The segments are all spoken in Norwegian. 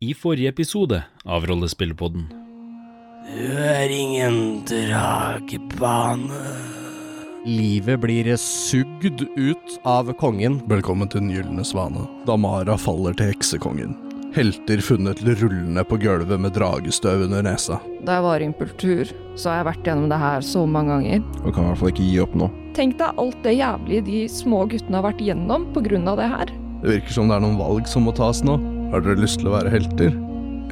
I forrige episode av Rollespillpodden. Du er ingen dragebane. Livet blir sugd ut av kongen. Velkommen til Den gylne svane. Damara faller til heksekongen. Helter funnet rullende på gulvet med dragestøv under nesa. Da jeg var i impultur, så har jeg vært gjennom det her så mange ganger. Og kan i hvert fall ikke gi opp nå. Tenk deg alt det jævlige de små guttene har vært gjennom på grunn av det her. Det virker som det er noen valg som må tas nå. Har dere lyst til å være helter,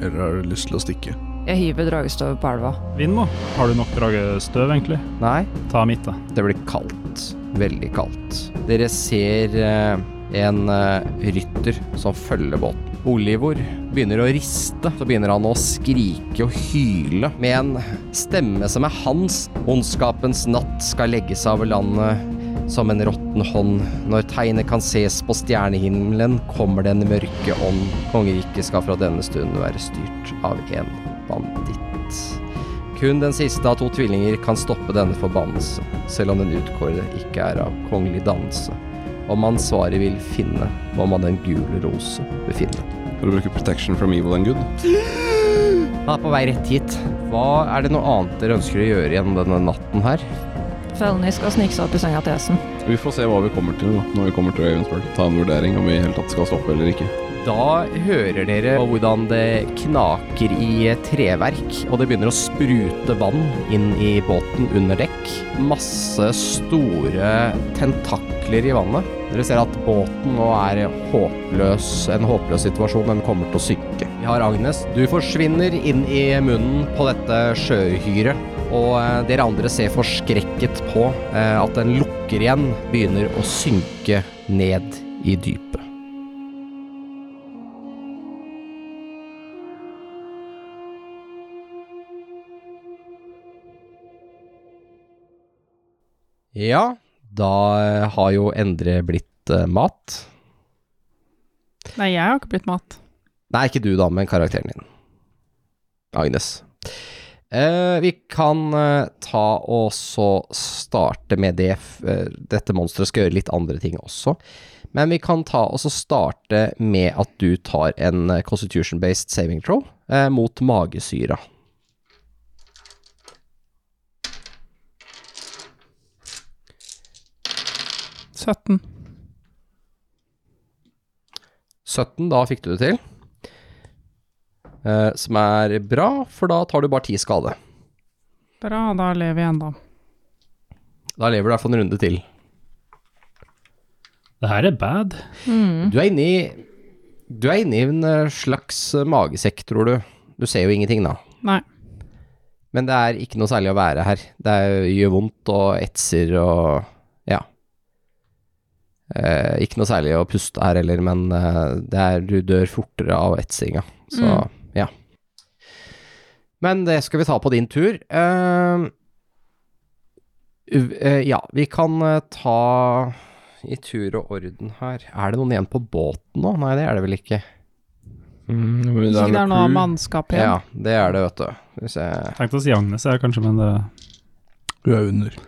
eller har dere lyst til å stikke? Jeg hiver dragestøvet på elva. Vindmo, har du nok dragestøv, egentlig? Nei, Ta mitt, da. det blir kaldt. Veldig kaldt. Dere ser eh, en eh, rytter som følger båten. Olivor begynner å riste. Så begynner han å skrike og hyle med en stemme som er hans. Ondskapens natt skal legges av landet som en råtten hånd. Når tegnet kan ses på stjernehimmelen, kommer den mørke ånd. Kongeriket skal fra denne stund være styrt av en banditt. Kun den siste av to tvillinger kan stoppe denne forbannelse, selv om den utkårede ikke er av kongelig dannelse. Om man svaret vil finne, må man den gule rose befinne. For å bruke protection from evil and good. Han er på vei rett hit. Hva er det noe annet dere ønsker å gjøre gjennom denne natten her? Felny skal snike seg opp i senga til Esen. Vi får se hva vi kommer til da, når vi kommer til Ravensburg. Ta en vurdering om vi i hele tatt skal stoppe eller ikke. Da hører dere hvordan det knaker i treverk, og det begynner å sprute vann inn i båten under dekk. Masse store tentakler i vannet. Dere ser at båten nå er håpløs, en håpløs situasjon. Den kommer til å synke. Vi har Agnes. Du forsvinner inn i munnen på dette sjøuhyret. Og eh, dere andre ser forskrekket på eh, at den lukker igjen, begynner å synke ned i dypet. Ja, da eh, har jo Endre blitt mat. Nei, jeg har ikke blitt mat. Nei, ikke du da, men karakteren din. Agnes. Eh, vi kan uh, ta og så starte med det eh, Dette monsteret skal gjøre litt andre ting også. Men vi kan ta og så starte med at du tar en constitution-based saving throw mot magesyra. – 17. 17, da fikk du det til. Eh, som er bra, for da tar du bare ti skade. Bra, da lever jeg ennå. Da lever du i hvert fall en runde til. Det her er bad. Mm. Du er inne i Du er inne i en eh, slags eh, magesekk, tror du. Du ser jo ingenting, da. Nei. Men det er ikke noe særlig å være her. Det er, gjør vondt og etser og ja. Eh, ikke noe særlig å puste her heller, men eh, det er, du dør fortere av etsinga. Så Mm. Ja. Men det skal vi ta på din tur. Uh, eh, ja, vi kan eh, ta i tur og orden her. Er det noen igjen på båten nå? Nei, det er det vel ikke. Mm, ikke det er noe crew. mannskap igjen. Ja, det er det, vet du. Hvis jeg. Tenkte å si Agnes her, kanskje, men det Du er under.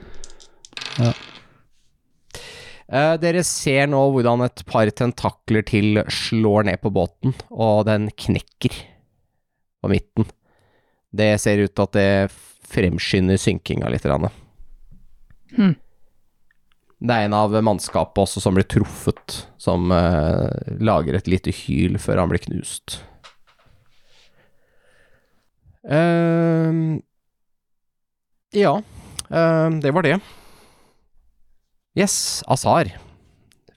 Eh, dere ser nå hvordan et par tentakler til slår ned på båten, og den knekker på midten. Det ser ut til at det fremskynder synkinga litt. grann. Hm. Det er en av mannskapet også som blir truffet, som uh, lager et lite hyl før han blir knust. Uh, ja, uh, det var det. Yes, Azar.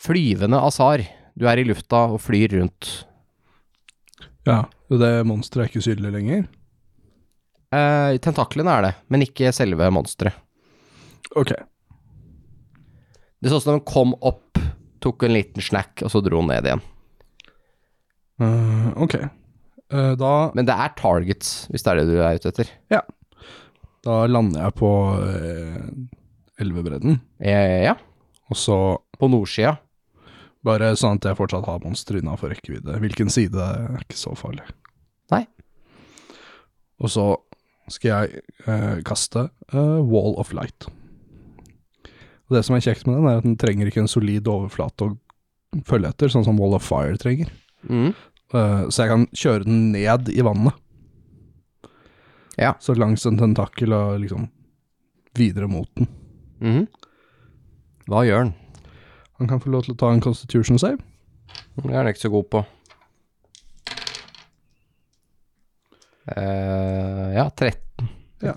Flyvende Azar. Du er i lufta og flyr rundt. Ja, og det monsteret er ikke usynlig lenger? Eh, tentaklene er det, men ikke selve monsteret. Ok. Det så ut som den kom opp, tok en liten snack, og så dro den ned igjen. Uh, ok. Uh, da, Men det er targets, hvis det er det du er ute etter. Ja. da lander jeg på elvebredden, ja, og så på nordsida. bare sånn at jeg fortsatt har monstre innafor rekkevidde. Hvilken side er ikke så farlig. Nei. Og så skal jeg eh, kaste eh, Wall of Light. Og det som er kjekt med den, er at den trenger ikke en solid overflate å følge etter, sånn som Wall of Fire trenger. Mm. Eh, så jeg kan kjøre den ned i vannet. Ja. Så langs en tentakel og liksom videre mot den. Mm. Hva gjør den? Han kan få lov til å ta en constitution save. Det er han ikke så god på. Eh, ja, 13. Ja.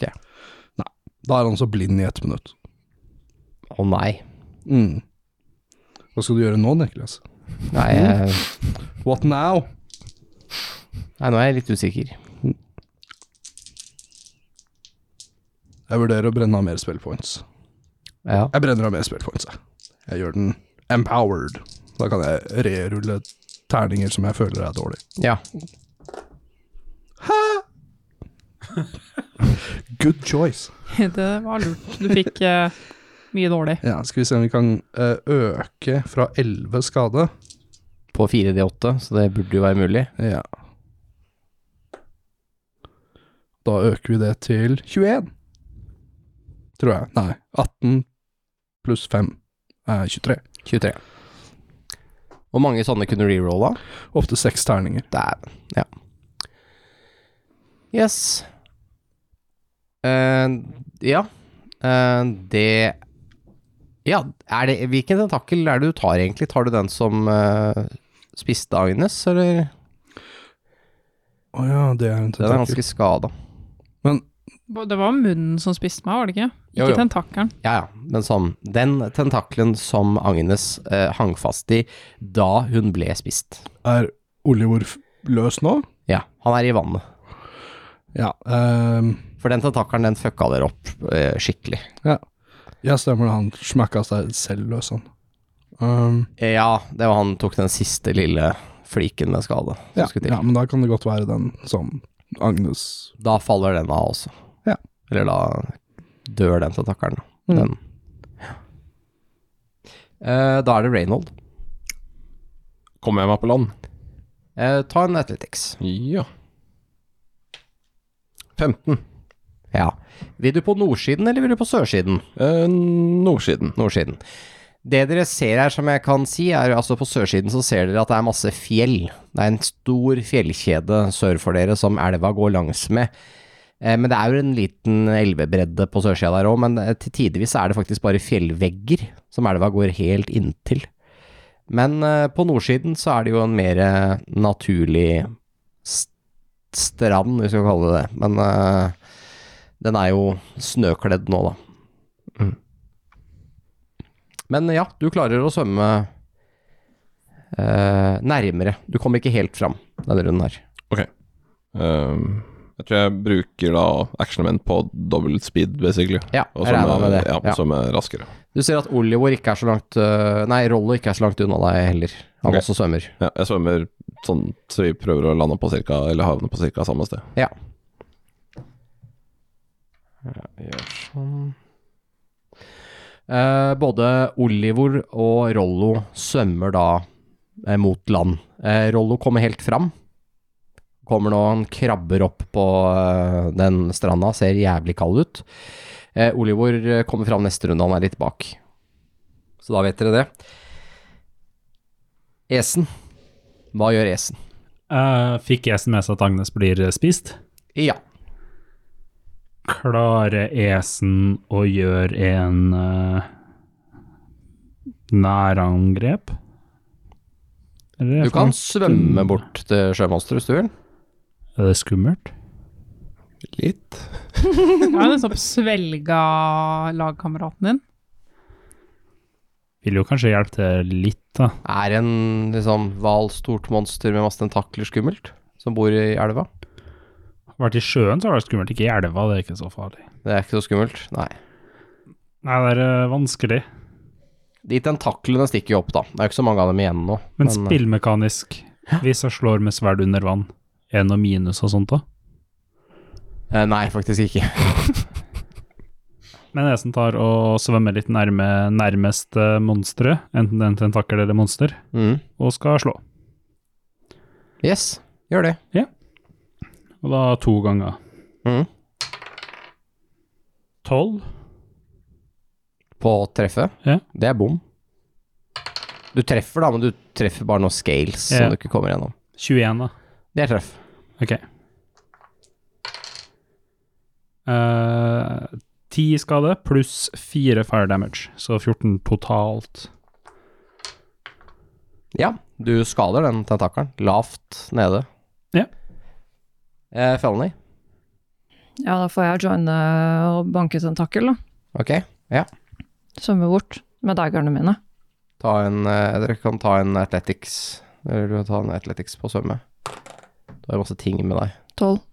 Nei. Da er han så blind i ett minutt. Å nei. Mm. Hva skal du gjøre nå, Niklas? Nei, eh, What now? nei, nå er jeg litt usikker. Jeg vurderer å brenne av mer spellpoints. Ja. Jeg brenner av mer spellpoints, jeg. Jeg gjør den empowered. Da kan jeg rerulle terninger som jeg føler er dårlig. ja. Good choice. Det var lurt. Du fikk eh, mye dårlig. Ja, skal vi se om vi kan eh, øke fra 11 skade. På 4D8, så det burde jo være mulig. Ja. Da øker vi det til 21. Tror jeg. Nei, 18 pluss 5 er 23. 23. Hvor mange sånne kunne du rerolla? Opptil seks terninger. Dæven. Ja. Yes. Eh, ja. Uh, det Ja, er det Hvilken tentakkel er det du tar, egentlig? Tar du den som uh, spiste Agnes, eller? Å ja, det er en Den er ganske skada. Men Det var munnen som spiste meg, var det ikke? Ikke jo. tentakelen. Ja, ja, men sånn Den tentakelen som Agnes hang fast i da hun ble spist. er Oliver løs nå? Ja, han er i vannet. Ja. ehm, For den tentakelen, den fucka dere opp eh, skikkelig. ja, stemmer det. Han smakka seg selv løs, han. Um, Ja, det var han tok den siste lille fliken med skade. ja, ja, men da kan det godt være den som Agnes Da faller den av også. Ja. Eller da dør den tentakkelen. Mm. Den. Eh, da er det Reynold. Kommer jeg meg på land? Eh, ta en Athletics. Ja. 15. Ja. Vil du på nordsiden, eller vil du på sørsiden? Eh, nordsiden. Nordsiden. Det dere ser her, som jeg kan si, er altså på sørsiden så ser dere at det er masse fjell. Det er en stor fjellkjede sør for dere som elva går langs med. Eh, men det er jo en liten elvebredde på sørsida der òg, men eh, til tidevis er det faktisk bare fjellvegger som elva går helt inntil. Men eh, på nordsiden så er det jo en mer eh, naturlig st strand, hvis vi skal kalle det det. Men eh, den er jo snøkledd nå, da. Men ja, du klarer å svømme eh, nærmere. Du kommer ikke helt fram denne runden her. Ehm, jeg tror jeg bruker da actionement på dobbelt speed, basically. Ja, jeg regna med det. Ja, Ja. som er raskere. Du ser at Olivor ikke er så langt øh, Nei, Rollo ikke er så langt unna deg heller. Han okay. også svømmer. Ja, jeg svømmer sånn så vi prøver å lande på cirka, eller havne på cirka samme sted. Ja. Gjør sånn Eh, både Olivor og Rollo svømmer da eh, mot land. Eh, Rollo kommer helt fram. Kommer nå, han krabber opp på eh, den stranda, ser jævlig kald ut. Eh, Olivor eh, kommer fram neste runde, han er litt bak. Så da vet dere det. Esen. Hva gjør Esen? Uh, fikk Esen med seg at Agnes blir spist? Ja. Klarer Esen å gjøre en uh, nærangrep? Eller Du kan svømme bort til sjømonsteret hvis du vil. Er det skummelt? Litt. Jeg har nettopp svelga lagkameraten din. Vil jo kanskje hjelpe til litt, da. Er en liksom hvalstort monster med masse tentakler skummelt, som bor i elva? Vært i sjøen så har det vært skummelt, ikke i elva, det er ikke så farlig. Det er ikke så skummelt, nei. Nei, det er eh, vanskelig. De tentaklene stikker jo opp, da. Det er jo ikke så mange av dem igjen nå. Men, men spillmekanisk, hvis jeg slår med sverd under vann, er det noe minus og sånt da? eh, Nei, faktisk ikke. Men jeg som tar og svømmer litt nærme nærmest eh, monsteret, enten det er en tentakel eller monster, Mm. og skal slå. Yes, gjør det. Og da to ganger. Mm. Tolv. På treffet. Ja. Det er bom. Du treffer da, men du treffer bare noen scales Ja. som du ikke kommer gjennom. 21, da. Det er treff. Ok. Ti 10 skade pluss 4 fire damage, så 14 totalt. Ja, du skader den tentakelen. Lavt nede. Ja. Eh, Felony. Ja, da får jeg joine og banke tentakkel, da. Ok. Svømme bort med daggerne mine. Ta en eh, Dere kan ta en athletics. Eller du kan ta en athletics på svømme. Du har masse ting med deg. Tolv.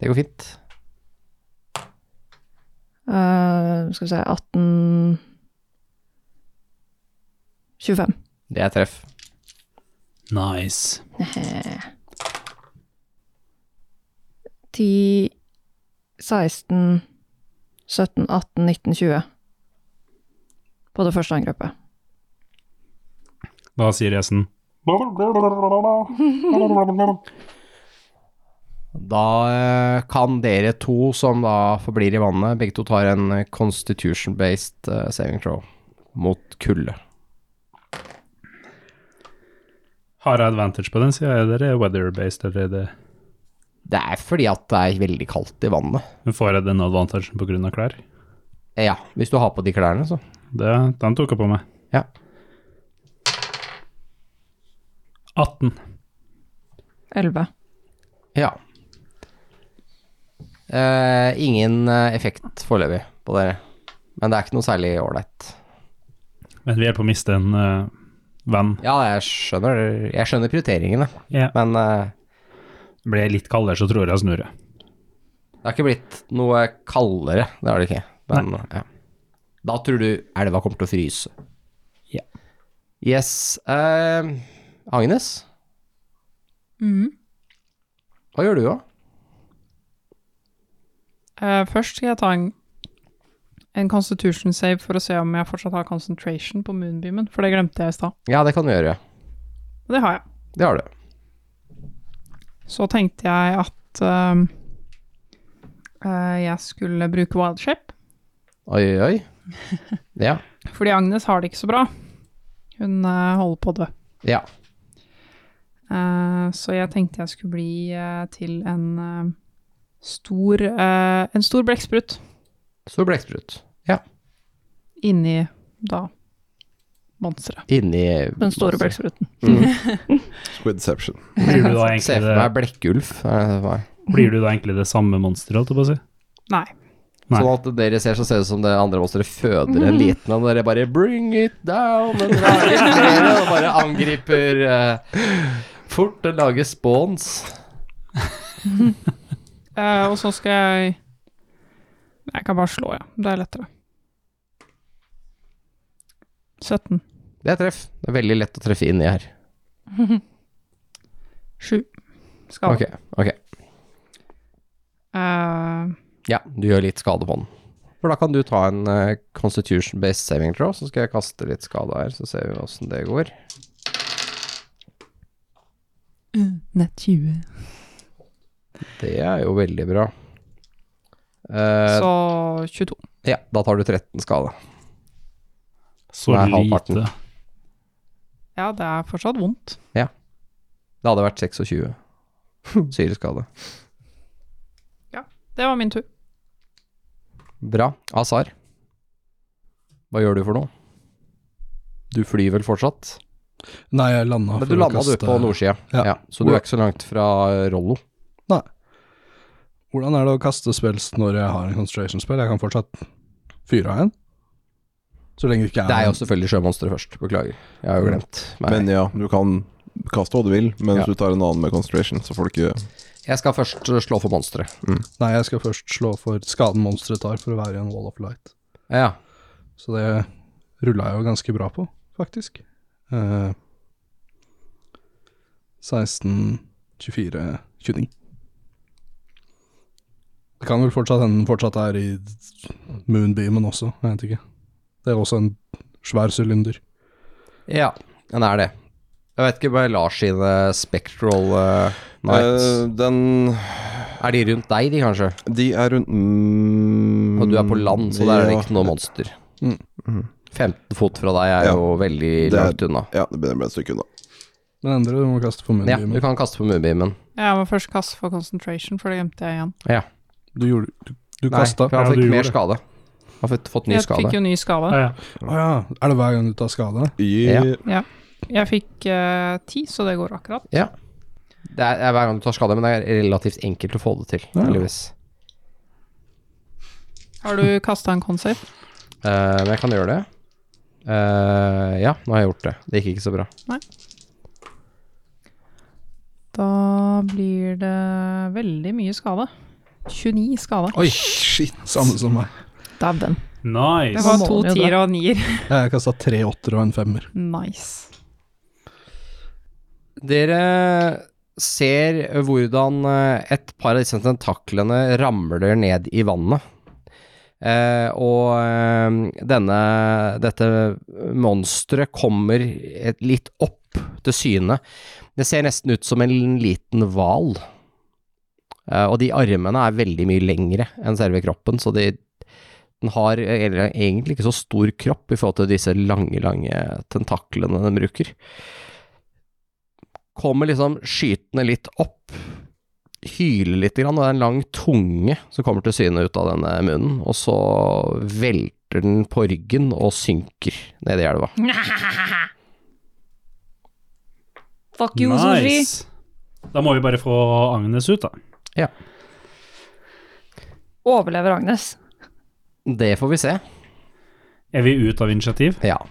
Det går fint. Eh, skal vi se 18 25. Det er treff. Nice. 10 16 17 18 19 20 På det første angrepet. Hva sier gjesten Da eh, kan dere to som da forblir i vannet, begge to tar en eh, constitution-based eh, saving throw mot kulde. Har jeg advantage på den, sier jeg. Er det weather-based, eller er det Det er fordi at det er veldig kaldt i vannet. Men Får jeg den advantagen av klær? Ja, hvis du har på de klærne, så. Det, den tok jeg på meg. Ja. 18. 11. Ja. Eh, ingen eh, effekt foreløpig på dere. Men det er ikke noe særlig ålreit. Men vi er på å miste en uh, venn. Ja, jeg skjønner, jeg skjønner prioriteringene, yeah. men eh, Blir jeg litt kaldere, så tror jeg jeg snurrer. det har ikke blitt noe kaldere. Det har det ikke. Men ja. Da tror du elva kommer til å fryse. Ja. Yes. eh, Agnes, Mm. hva gjør du da? Eh, først skal jeg ta en, en constitution save for å se om jeg fortsatt har concentration på moonbeamen, for det glemte jeg i stad. Ja, det kan du gjøre. Og det har jeg. Det har du. Så tenkte jeg at ehm, uh, jeg skulle bruke Wildshape. Oi, oi, oi. Ja. fordi Agnes har det ikke så bra. Hun uh, holder på å dø. Ja. Uh, så jeg tenkte jeg skulle bli til en stor En stor blekksprut Stor blekksprut. inni da monsteret. Inni Den store blekkspruten. Mm. Squidception. Blir du da Se for meg blekkulv. meg. blir du da egentlig det samme monsteret, holdt jeg på å si? Nei. Nei. Sånn at dere ser så ser det ut som det andre monsteret føder en liten, og dere bare 'bring it down', og drar litt og bare angriper uh, fort og lager spawns. uh, og så skal jeg Jeg kan bare slå, ja. Det er lettere. 17. Det er treff. Det er veldig lett å treffe inni her. 7. Skade. Ok, ok. Eh, Ja, du gjør litt skade på den. For da kan du ta en eh, constitution-based saving throw, så skal jeg kaste litt skade her, så ser vi åssen det går. nett 20. Det er jo veldig bra. Eh, så 22. ja, da tar du 13 skade. Så lite. halvparten. Ja, det er fortsatt vondt. Ja. Det hadde vært 26 syreskade. ja. Det var min tur. Bra. Azar, hva gjør du for noe? Du flyr vel fortsatt? Nei, jeg landa Men du landa du på nordsida, ja. Ja. så du er ikke så langt fra Rollo. Nei. Hvordan er det å kaste spels når jeg har en concentration-spill? Jeg kan fortsatt fyre av en? Så lenge det ikke er Det er jo selvfølgelig sjømonsteret først, beklager. Jeg har jo glemt. Nei. Men ja, du kan kaste hva du vil, men Ja. du tar en annen med concentration, så får du ikke Jeg skal først uh, slå for monsteret. Nei, jeg skal først slå for skaden monsteret tar for å være i en wall of light. Ja. Så det rulla jeg jo ganske bra på, faktisk. Eh, 16, 24, 29. Det kan vel fortsatt hende den fortsatt er i moonbeamen også, jeg vet ikke. Det er også en svær sylinder. ja, den er det. Jeg vet ikke med Lars sine Spectral uh, Nights. Uh, Den er de rundt deg, de kanskje? De er rundt mm, Og du er på land, så der er det ikke noe monster. Mm. Mhm. 15 fot fra deg er Ja. jo veldig er- langt unna. Ja, det begynner å bli et stykke unna. Den andre du må kaste på Ja, du kan kaste på moonbeamen. Jeg må først kaste for concentration, for det glemte jeg igjen. Du gjorde Du, du Nei, for han fikk mer gjorde. skade. Har fått, fått ny Jeg skade. fikk jo ny skade. Ah, ja. Å ja. Er det hver gang du tar skade? Yeah. Jeg fikk uh, ti, så det går akkurat. Det er, er hver gang du tar skade, men det er relativt enkelt å få det til, Ja. heldigvis. Har du kasta en consafe? Uh, men jeg kan gjøre det. Uh, ja, nå har jeg gjort det. Det gikk ikke så bra. Da blir det veldig mye skade. 29 skade. Oi, shit. Samme som meg. Dæven. Det var to tiere og nier. Jeg kasta tre åtter og en femmer. Nice. Dere ser hvordan eh, et par av disse tentaklene ramler ned i vannet. Eh, og eh, denne, dette monsteret kommer et, litt opp til syne. Det ser nesten ut som en liten hval. Eh, og de armene er veldig mye lengre enn selve kroppen, så de, den har eller, egentlig ikke så stor kropp i forhold til disse lange, lange tentaklene den bruker kommer liksom skytende litt opp, hyler litt, grann, og det er en lang tunge som kommer til syne ut av denne munnen, og så velter den på ryggen og synker ned i elva. Fuck you, Sushi. Da må vi bare få Agnes ut, da. Ja. Overlever Agnes. Det får vi se. Er vi ut av initiativ? Ja.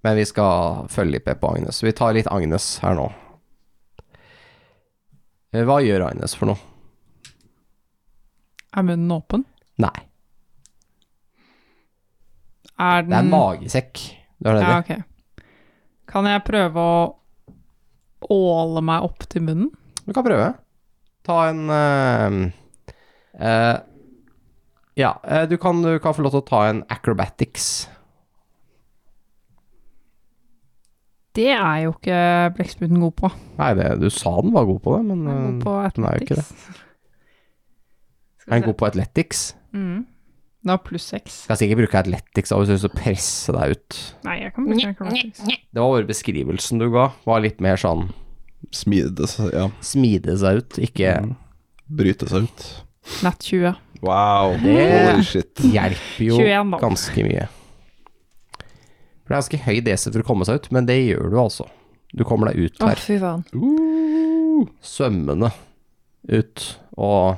Men vi skal følge litt med på Agnes. Vi tar litt Agnes her nå. Eh, Hva gjør Agnes for noe? Er munnen åpen? Nei, Er det er en magesekk. Det er det Ja, ok. Kan jeg prøve å åle meg opp til munnen? Du kan prøve. Ta en uh, eh, Ja, eh, du kan, du kan få lov til å ta en acrobatics. Det er jo ikke blekkspruten god på. Nei, det, du sa den var god på det, men Den er god på eh, den er jo ikke det. Er den god på athletics? Mm. Var pluss seks. Skal sikkert bruke athletics hvis du har lyst til å presse deg ut. Nei, jeg kan bruke acrobatics. Det var bare beskrivelsen du ga, var litt mer sånn Smide seg, ja. smide seg ut, ikke Mm. Bryte seg ut. Nett 20. Wow. Det- Holy shit. hjelper jo 21 da. ganske mye. For det er ganske høy DC for å komme seg ut, men det gjør du altså. Du kommer deg ut Å, her, fy faen. svømmende ut, og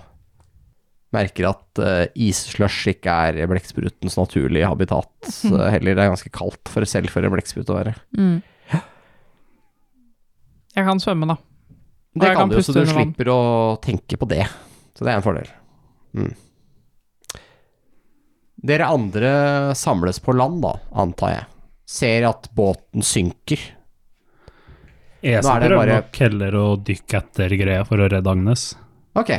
merker at uh, isslush ikke er blekksprutens naturlige habitat. Så heller det er ganske kaldt for selv for en blekksprut å være. Mm. Jeg kan svømme, da. Det jeg kan kan du jo, så puste du under vann. slipper å tenke på det. Så det er en fordel. Mm. Dere andre samles på land, da, antar jeg. Ser at båten synker. Jeg Nå er skal det prøve bare- nok heller å dykke etter greia for å redde Agnes. Ok.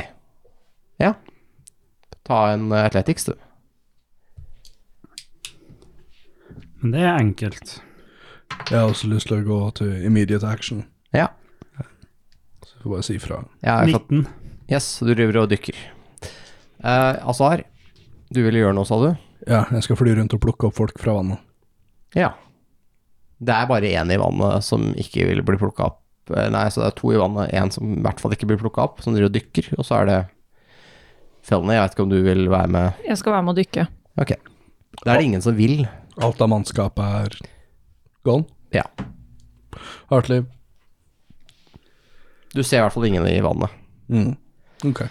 Ja. Ta en eh, athletics, du. Men det er enkelt. Jeg har også lyst til å gå til immediate action. Ja. Så jeg får bare si fra. Jeg har fått 19. Yes, du driver og dykker. Uh, Azar, du ville gjøre noe, sa du? Ja, jeg skal fly rundt og plukke opp folk fra vannet. Ja. Det er bare én i vannet som ikke vil bli plukka opp. Eh, Nei, så det er to i vannet. Én som i hvert fall ikke blir plukka opp, som driver og dykker. Og så er det Felny. Jeg vet ikke om du vil være med. Jeg skal være med å dykke. Ok. Da er det ingen som vil. Alt av mannskapet er gone. Ja. Hartliv. Du ser i hvert fall ingen i vannet. Mm. Ok.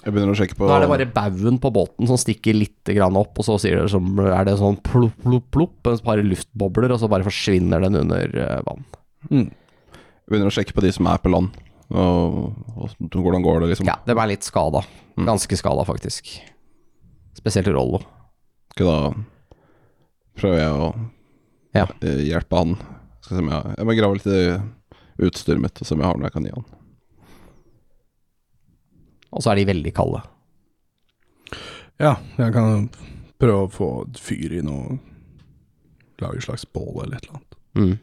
Jeg begynner å sjekke på Da er det bare baugen på båten som stikker litt grann opp, og så sier det som, er det sånn plopp, plopp, plopp, et par luftbobler, og så bare forsvinner den under eh, vann. Mm. Jeg begynner å sjekke på de som er på land. Og, og hvordan går det, liksom. Ja, de er litt skada. Mm. Ganske skada, faktisk. Spesielt Rollo. Ok, da prøver jeg å Ja. eh, hjelpe han. Skal se om jeg, jeg må grave litt i utstyret mitt og se om jeg har noe jeg kan gi han. Og så er de veldig kalde. Ja, jeg kan prøve å få fyr i noe Lage et slags bål eller et eller annet. Mm.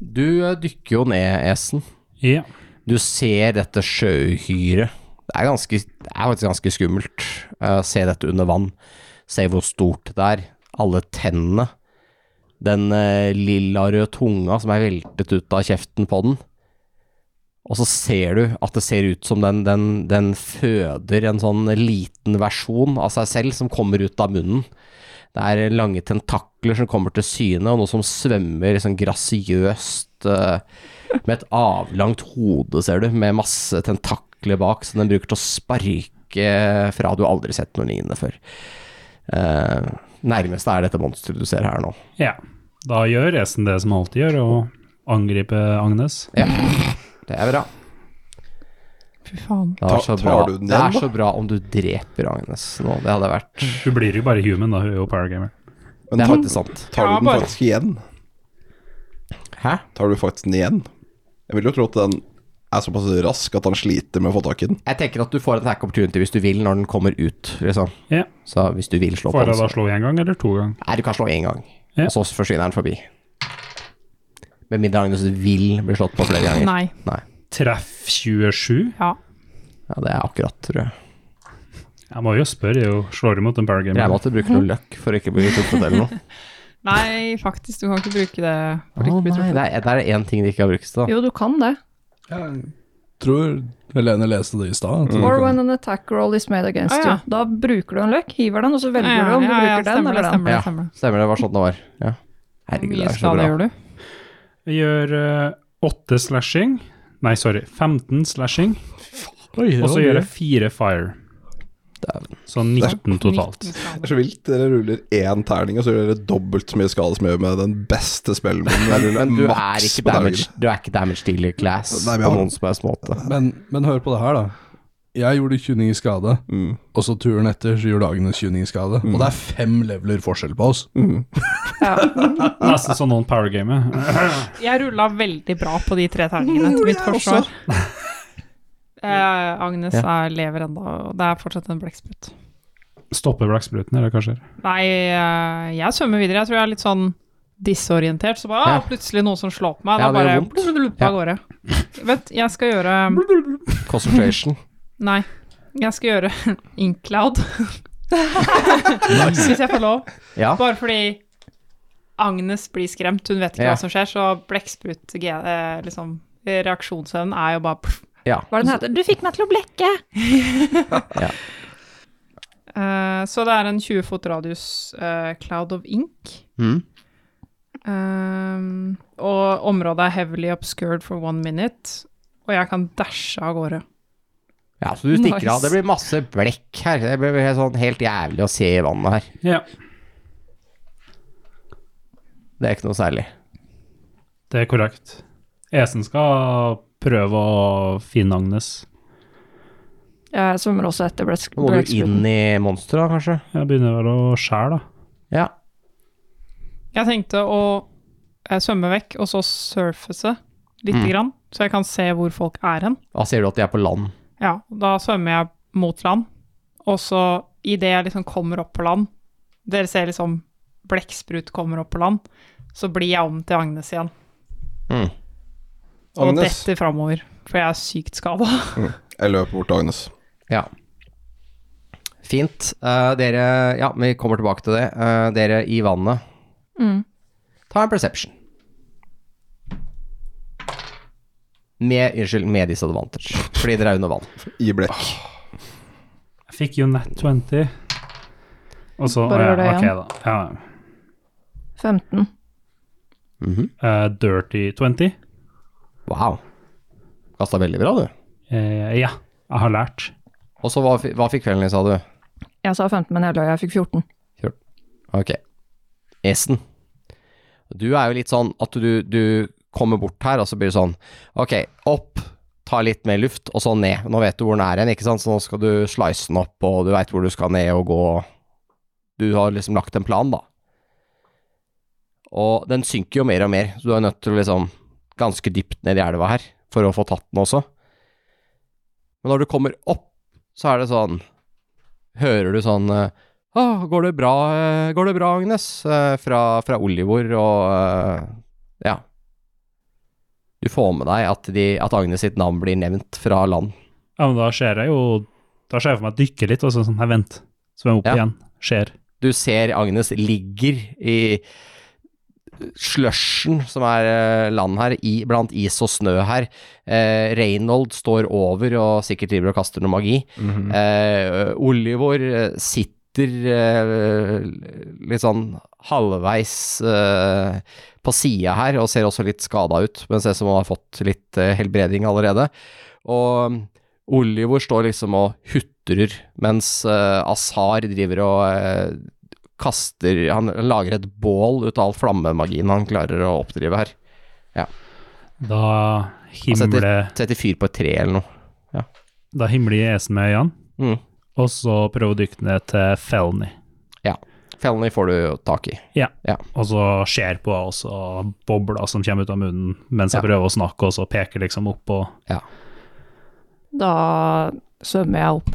Du eh, dykker jo ned, Esen. Ja. Du ser dette sjøuhyret. Det er, ganske, det er faktisk ganske skummelt å se dette under vann. Se hvor stort det er. Alle tennene. den uh, lilla røde tunga som er veltet ut av kjeften på den. Og så ser du at det ser ut som den, den, den føder en sånn liten versjon av seg selv som kommer ut av munnen. Det er lange tentakler som kommer til syne, og noe som svømmer sånn grasiøst uh, med et avlangt hode, ser du, med masse tentakler bak, som den bruker til å sparke fra. Du har aldri sett noe lignende før. Uh, nærmeste er dette monsteret du ser her nå. Ja. Da gjør Esen det som alltid gjør, og angriper Agnes. Ja, det er bra. Fy faen. Det er, så tar bra. du den det er så bra om du dreper Agnes nå. Det hadde vært Hun blir jo bare human, da. Hun er jo paragamer. Men Det er tar, faktisk sant. tar du den faktisk igjen? Hæ? Tar du faktisk den igjen? Jeg vil jo tro at den er såpass rask at han sliter med å få tak i den. Jeg tenker at du får en hack opportunity hvis du vil når den kommer ut, liksom. Yeah. Så hvis du vil slå på den Får jeg da slå én gang, eller to ganger? Nei, du kan slå én gang, yeah. og så forsvinner den forbi. Med mindre Agnes vil bli slått på flere ganger. Nei. Treff 27? Ja. Ja, det er akkurat, tror jeg. Jeg må jo spørre, jeg jo slår imot en Jeg paragamer. måtte bruke noe luck for å ikke bli truffet eller noe. Nei, faktisk, du kan ikke bruke det. for å nei, det er, det er én ting de ikke har brukt til. Jo, du kan det. Jeg tror Helene leste det i stad. Mm. Or when an attack roll is made against Ah, ja. you. Da bruker du en løk, hiver den, og så velger Ja, du om du ja, ja, bruker den stemmer eller den. Stemmer, stemmer. det. Stemmer det var sånn det var. Ja. Herregud, det mye er så skade gjør du? Jeg gjør eh, åtte slashing. Nei, sorry, 15 slashing. Og så gjør jeg fire fire. Så 19 totalt. Det er så vilt. Dere ruller én terning, og så gjør dere dobbelt så mye skade som jeg gjør med den beste spillen Men du er damage, du er ikke damage dealer class Nei, men på noen som helst måte. Men, men hør på det her, da. Jeg gjorde 29 i skade, Mm. og så turen etter så gjorde Agnes 29 i skade. Og det er fem leveler forskjell på oss. Mm. Nesten som noen powergamer. Jeg rulla veldig bra på de tre terningene til mitt forsvar. Eh, Agnes er, lever enda, og det er fortsatt en blekksprut. Stopper blekkspruten, eller hva skjer? Nei, eh, jeg svømmer videre. Jeg tror jeg er litt sånn disorientert. Så bare Ja. plutselig noen som slår på meg. Ja, Da bare blub, Ja. av gårde. Vent, jeg skal gjøre Concentration. Nei, jeg skal gjøre Incloud. Hvis jeg får lov. Ja. Bare fordi Agnes blir skremt, hun vet ikke Ja. hva som skjer, så blekksprut eh, liksom, Reaksjonsevnen er jo bare pff. ja. Hva den heter? Du fikk meg til å blekke! Eh, Så det er en 20 fot radius uh, cloud of ink. Mm. Uh, og området er heavily obscured for one minute, og jeg kan dashe av gårde. Ja, så du stikker av. Det blir masse blekk her. Det blir helt, sånn helt jævlig å se i vannet her. Ja, Det er ikke noe særlig. det er korrekt. Esen skal prøve å finne Agnes. Jeg svømmer også etter blekkspruten. Må du inn i monsteret, kanskje? Jeg begynner vel å skjære, da. Ja. Jeg tenkte å svømme vekk, og så surfe lite Mm. grann, så jeg kan se hvor folk er hen. Da ser du at de er på land. Ja, da svømmer jeg mot land, og så idet jeg liksom kommer opp på land Dere ser liksom blekksprut kommer opp på land, så blir jeg om til Agnes igjen. Mm. Og Agnes. detter framover, for jeg er sykt skada. Jeg løper bort til Agnes. Ja. Fint. Uh, dere Ja, vi kommer tilbake til det. Uh, dere i vannet, Mm. ta en perception. Med, unnskyld, med disadvantage, fordi dere er under vann. I blekk. Jeg fikk jo nett 20. Og så Bare gjør det ja, igjen. Ok, da. Ja. 15. Mm -hmm. uh, dirty 20. Wow. Kasta veldig bra, du. Uh, ja, jeg har lært. Og så hva, hva fikk kvelden din, sa du? Jeg sa 15, men jeg løy. Jeg fikk 14. Ok. Esen. Du er jo litt sånn at du, du kommer bort her, og så blir det sånn Ok, opp, ta litt mer luft, og så ned. Nå vet du hvor den er hen, ikke sant, så nå skal du slice den opp, og du veit hvor du skal ned og gå. Du har liksom lagt en plan, da. Og den synker jo mer og mer, så du er nødt til å liksom ganske dypt ned i elva her for å få tatt den også. Men når du kommer opp, så er det sånn Hører du sånn «Å, går det bra, eh, går det bra Agnes? Eh, Fra, fra Olivor og eh, Ja. Du får med deg at, de, at Agnes sitt navn blir nevnt fra land. Ja, men da ser jeg jo Da ser jeg for meg dykke litt, og så sånn Nei, vent. Svøm opp Ja. igjen. Skjer. Du ser Agnes ligger i slushen som er eh, land her, i, blant is og snø her. Eh, Reynold står over og sikkert driver og kaster noe magi. eh, Olivor eh, sitter eh, litt sånn halvveis eh, på sida her og ser også litt skada ut, men ser som han har fått litt eh, helbreding allerede. Og Oliver står liksom og hutrer, mens eh, Azar driver og eh, kaster Han lager et bål ut av all flammemagien han klarer å oppdrive her. Ja. Da Han setter, setter fyr på et tre eller noe. Ja. da himler Esen med øynene, Mm. og så prøver å dykke ned til Felny. Felony får du tak i. Og så ser på oss og bobler som kommer ut av munnen mens jeg Ja. prøver å snakke, og så peker liksom opp og Da svømmer jeg opp.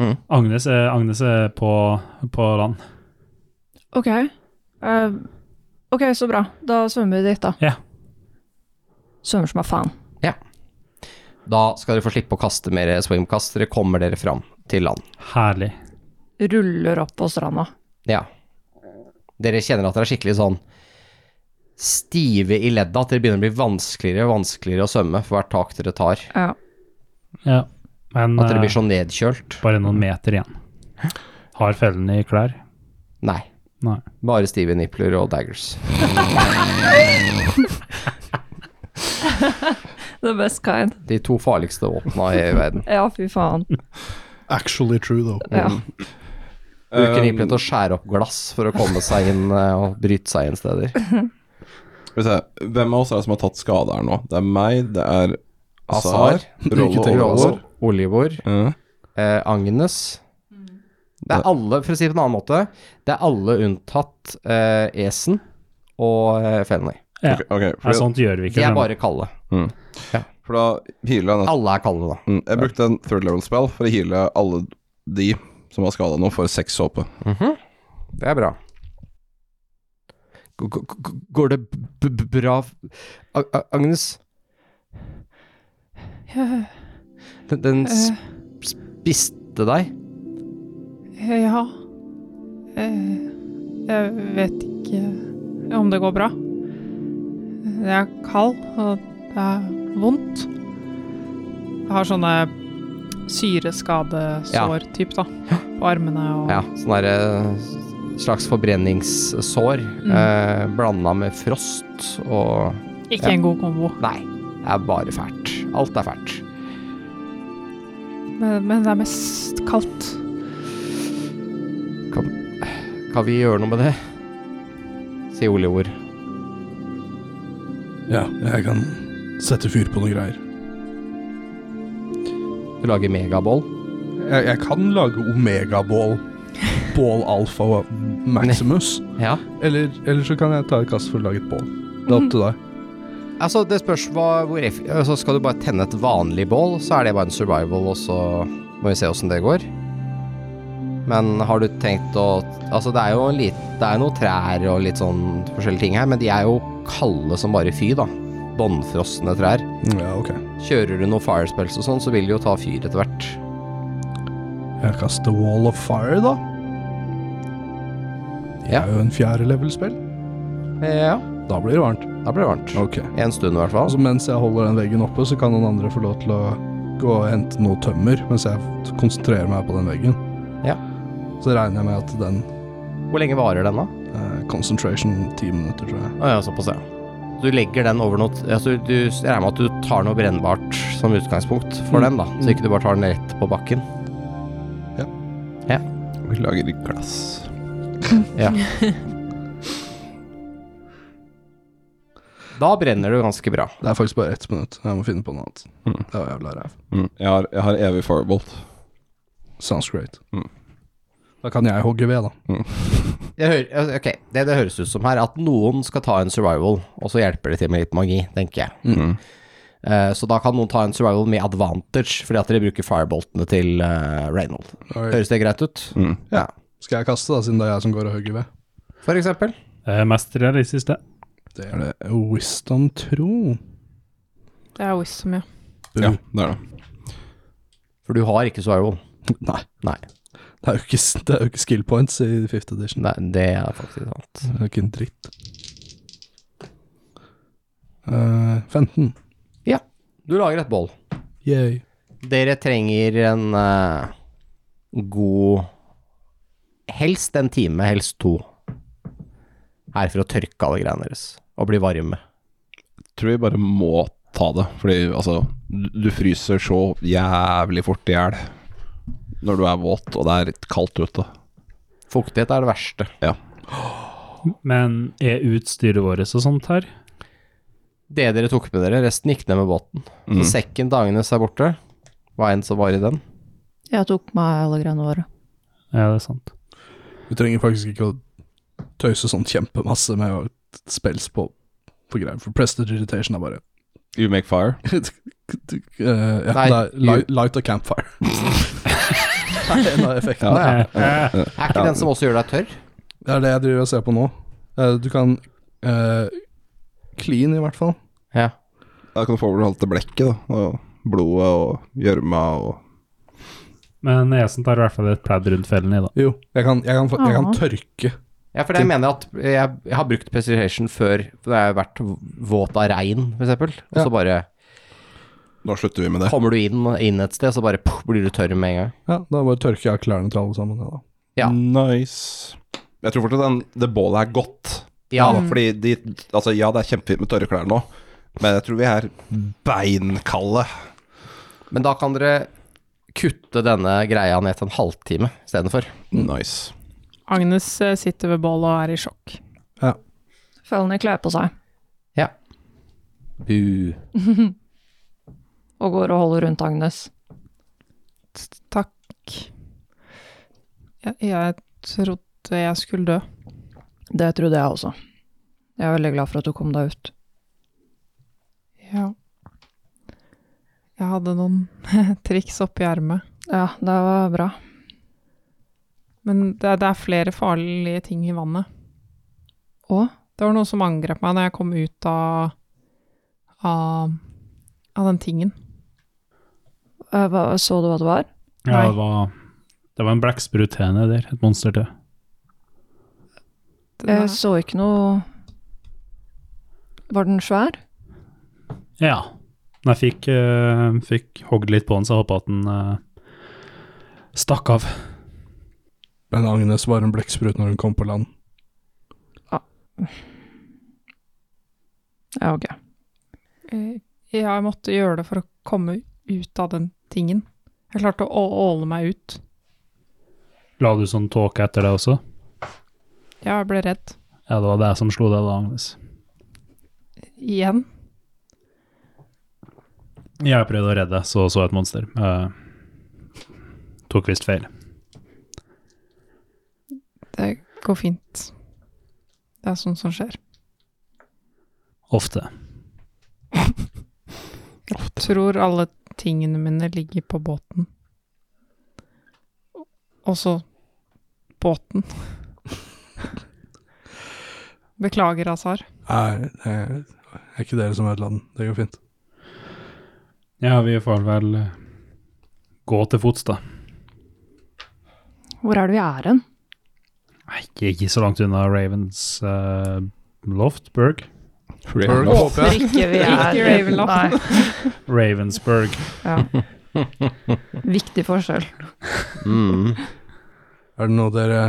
Mm. Agnes er, Agnes er på, på land. Ok. Uh, ok, så bra. Da svømmer vi dit, da. Ja. Svømmer som er faen. Da skal dere få slippe å kaste mer swimkast. Dere kommer dere fram til land. Herlig. Ruller opp på stranda. Ja. Dere kjenner at dere er skikkelig sånn stive i ledda, at det begynner å bli vanskeligere og vanskeligere å svømme for hvert tak dere tar. Ja. Ja. Men At dere blir eh, så nedkjølt. bare noen meter igjen. Har fellene i klær? Nei. Nei. Bare stive nipler og daggers. The best kind. De to farligste våpna i verden. Ja, fy faen. Actually true, though. Ja. Bruker rimelig til å skjære opp glass for å komme seg inn eh, og bryte seg inn steder. Skal vi se, hvem av oss er det som har tatt skade her nå? Det er meg, det er Azar, Rollo. Olivor, mm. eh, Agnes. Det er alle, for å si det på en annen måte, det er alle unntatt eh, Esen og eh, Fenley. Ja. Okay, okay, sånt gjør vi De ikke. er bare kalde. for da healer jeg Alle er kalde, da. Mm, Jeg brukte en third level spell for å heale alle de som var skada nå, får seks såpe. Mhm. Det er bra. G g g går det b b bra A A Agnes? Den, den Eh, sp spiste deg? ja eh, Jeg vet ikke om det går bra. Jeg er kald, og det er vondt. Jeg har sånne syreskadesår, typ, da. På armene og Ja, sånn derre slags forbrenningssår Mm. eh, blanda med frost og Ikke Ja. en god kombo. Nei, det er bare fælt. Alt er fælt. Men, men det er mest kaldt. Kan vi gjøre noe med det? Sier Olivor. Ja, jeg kan sette fyr på noen greier. Du lager megabål? Jeg, jeg kan lage omegabål. Bål alfa og Maximus. Ja. Eller, eller så kan jeg ta et kast for å lage et bål. Det er opp til deg. Altså, det spørs hva, hvor eff... Altså, skal du bare tenne et vanlig bål, så er det bare en survival, og så må vi se åssen det går. Men har du tenkt å Altså, det er jo litt Det er noen trær og litt sånn forskjellige ting her, men de er jo kalde som bare fy, da. Bånnfrosne trær. Ja, ok. Kjører du noe fire spells og sånn, så vil det jo ta fyr etter hvert. Jeg kaster Wall of Fire, da. Det Ja. er jo en fjerde level-spill. Ja, Da blir det varmt. da blir det varmt. Ok. En stund, i hvert fall. Altså Mens jeg holder den veggen oppe, så kan noen andre få lov til å gå og hente noe tømmer, mens jeg konsentrerer meg på den veggen. Ja. Så regner jeg med at den Hvor lenge varer den, da? eh, concentration ti minutter, tror jeg. Å ja, såpass, ja. Du legger den over noe altså, du, Jeg regner med at du tar noe brennbart som utgangspunkt for Mm. den, da. Så ikke du bare tar den rett på bakken. Ja Vi lager glass. Ja. Da brenner du ganske bra. Det er faktisk bare ett minutt. Jeg må finne på noe annet. Mm. Det var jævla ræv. Mm. Jeg, har, jeg har evig firebolt. Sounds great. Mm. Da kan jeg hogge ved, da. Jeg hører, altså, ok, det det høres ut som her, at noen skal ta en survival, og så hjelper det til med litt magi, tenker jeg. Mm. Eh, så da kan noen ta en survival med advantage, fordi at dere bruker fireboltene til uh, Reynold. Oi. Høres det greit ut? Mm. Ja. Skal jeg kaste, da, siden det er jeg som går og hogger ved? For eksempel. Eh, mest realistisk, det. Det er det wisdom, tro. Det er wisdom, ja. Ja, det er det. For du har ikke survival. Nei. Nei. Det er jo ikke, det er jo ikke skill points i fifth edition. Nei, det er faktisk sant. Det er ikke en dritt. Eh, 15. Du lager et bål. Yay. Dere trenger en eh, god Helst en time, helst to. Her for å tørke alle greiene deres. Og bli varme. Tror vi bare må ta det, fordi altså Du du fryser så jævlig fort i hjel når du er våt og det er litt kaldt ute. Fuktighet er det verste. Ja. Men er utstyret vårt og sånt her? Det dere tok med dere, resten gikk ned med båten. Mm. Så sekken til Agnes er borte. Hva enn som var i den. Jeg tok meg alle greiene våre. Ja, det er sant. Du trenger faktisk ikke å tøyse sånn kjempemasse med å spels på, på greier, for Prested irritation er bare You make fire. uh, ja, Nei, det er light, light og campfire. det er en av effektene. Ja, ja. Er ikke den som også gjør deg tørr? Det er det jeg driver og ser på nå. Eh, du kan eh, clean, i hvert fall. Ja. Da kan du få over alt det blekket, da. Og blodet og gjørma og Men nesen tar i hvert fall et pledd rundt fellen i, da. Jo, jeg kan, jeg kan, jeg kan Ah. tørke. Ja, for jeg mener at jeg, jeg har brukt precision før for jeg har vært våt av regn, f.eks.. Og Ja. så bare Da slutter vi med det. kommer du inn, inn et sted, så bare puff, blir du tørr med en gang. Ja, da bare tørker jeg klærne til alle sammen. Ja, da. Ja. Nice. Jeg tror fortsatt den, det bålet er godt. Ja, Fordi de Altså, ja, det er kjempefint med tørre klær nå, men jeg tror vi er beinkalde. men da kan dere kutte denne greia ned til en halvtime istedenfor. Nice. Agnes eh, sitter ved bålet og er i sjokk. Ja. Følene kler på seg Ja. Bu. og går og holder rundt Agnes. Takk. Jeg, jeg trodde jeg skulle dø. Det trodde jeg også. Jeg er veldig glad for at du kom deg ut. Ja. Jeg hadde noen triks oppi ermet. Ja, det var bra. Men det, det er flere farlige ting i vannet. Og Det var noe som angrep meg da jeg kom ut av av, av den tingen. Eh, hva, så du hva det var? Ja, det var, det var en blekksprutene der, et monster til. Jeg så ikke noe Var den svær? Ja. Men jeg fikk, uh, fikk hogd litt på den, så jeg håpa at den uh, stakk av. Men Agnes var en blekksprut når hun kom på land. Ja, ok. Eh, Jeg måtte gjøre det for å komme ut av den tingen. Jeg klarte å åle meg ut. La du sånn tåke etter deg også? Ja, jeg ble redd. Ja, det var det som slo deg da, Agnes. Igjen. Jeg prøvde å redde deg, så så et monster. Eh, tok visst feil. Det går fint. Det er sånt som skjer. Ofte. Jeg tror alle tingene mine ligger på båten. Også båten. Beklager, Azar. Nei, det er ikke dere som ødela den. Det går fint. Ja, vi får vel eh, gå til fots, da. Hvor er det vi er hen? Ikke, ikke så langt unna Ravens uh, Loftburg. Berg, håper jeg. Ikke vi er Ikke Ravenloft. Ravensburg. Ja. Viktig forskjell. Mm. Er det noe dere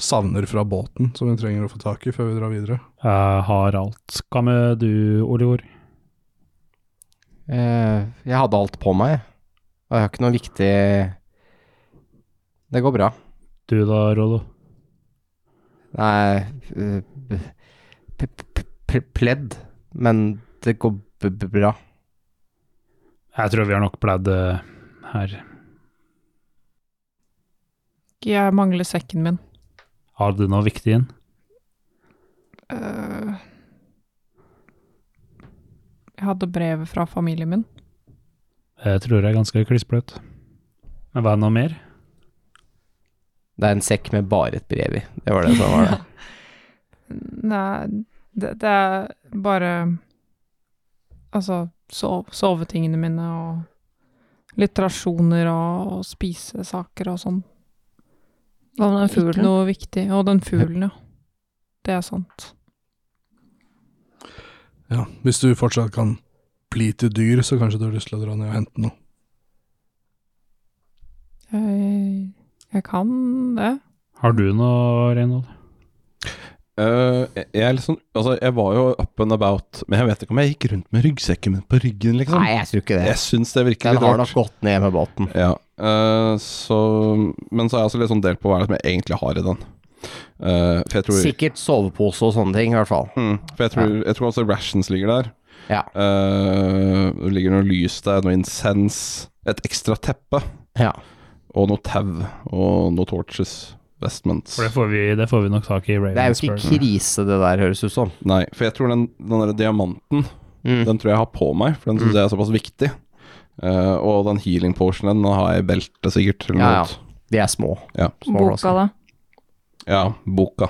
savner fra båten som vi trenger å få tak i før vi drar videre? Jeg har alt. Hva med du, Olivor? Eh, jeg hadde alt på meg, og jeg har ikke noe viktig Det går bra. Du da, Rollo? Nei p- Pledd, men det går b b bra. Jeg tror vi har nok pledd uh, her. Jeg mangler sekken min. Har du noe viktig inn? Uh, jeg hadde brevet fra familien min. Jeg tror jeg er ganske klissbløt. Men hva er det noe mer? Det er en sekk med bare et brev i. Det var det som var det. Nei, det, det er bare Altså, sov, sovetingene mine og litt rasjoner og spisesaker og sånn. Hva med den fuglen? noe viktig. Og den fuglen, ja. Det er sant. Ja, hvis du fortsatt kan bli til dyr, så kanskje du har lyst til å dra ned og hente noe. Jeg, jeg kan det. Har du noe, Reynold? Eh, jeg- sånn Altså, jeg var jo up and about, men jeg vet ikke om jeg gikk rundt med ryggsekken min på ryggen, liksom. Nei, jeg tror ikke det. Jeg syns det virker Den litt har nok gått ned med båten. Ja, uh, så Men så er jeg også litt sånn delt på hva jeg egentlig har i den. Uh, tror Sikkert sovepose og sånne ting, i hvert fall. mm, For jeg tror, jeg tror også rations ligger der. Ja. Det ligger noe lys der, noe incens, et ekstra teppe Ja. og noe tau og noe torches. Vestments. For det får vi, det får vi nok tak i i Det er jo ikke krise, det der, høres ut som. Nei, for jeg tror den, den der diamanten Mm. Den tror jeg har på meg, for den syns Mm. jeg er såpass viktig. Uh, og den healing potionen den har jeg i beltet, sikkert. Ja, ja. De er små. Ja. små Boka, også. da? ja, boka.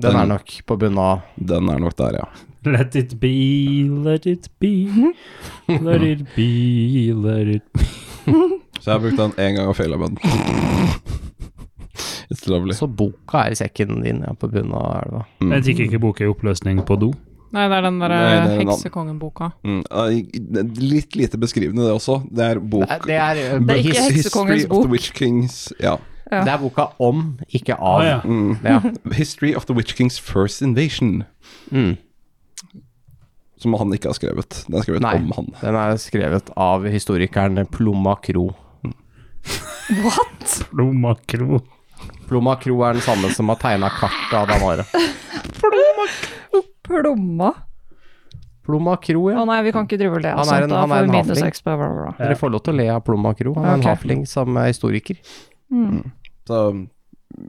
Den Den- er nok på bunnen av Den er nok der, ja. Let it be, let it be, let it be, let it be. Så jeg har brukt den én gang og feila med den. It's lovely. Så boka er i sekken din, ja, på bunnen av elva. Mm. Jeg tikk ikke boka i oppløsning på do. Nei, det er den der er annen. Heksekongen-boka. Mm. eh, Litt lite beskrivende, det også. Det er bok Det er, det er, Det er ikke Heksekongens History of bok. the Witch Kings Ja. Ja. det er boka om, ikke av. Ah, ja. Mm. Ja. History of the Witch Kings First Invasion. Mm. Som han ikke har skrevet. Den er skrevet Nei. om han. Den er skrevet av historikeren Plomma Kro. What? Blommakro. Plomma Kro er den samme som har tegna kartet av Danare. Plomma? Plomma Kro, Å nei, vi kan ikke drive og le av Han sånt. en- Da får vi minus seks på bla, bla, bla. Dere får lov til å le av Plomma Kro. Han er en hafling som er historiker. Mm. Så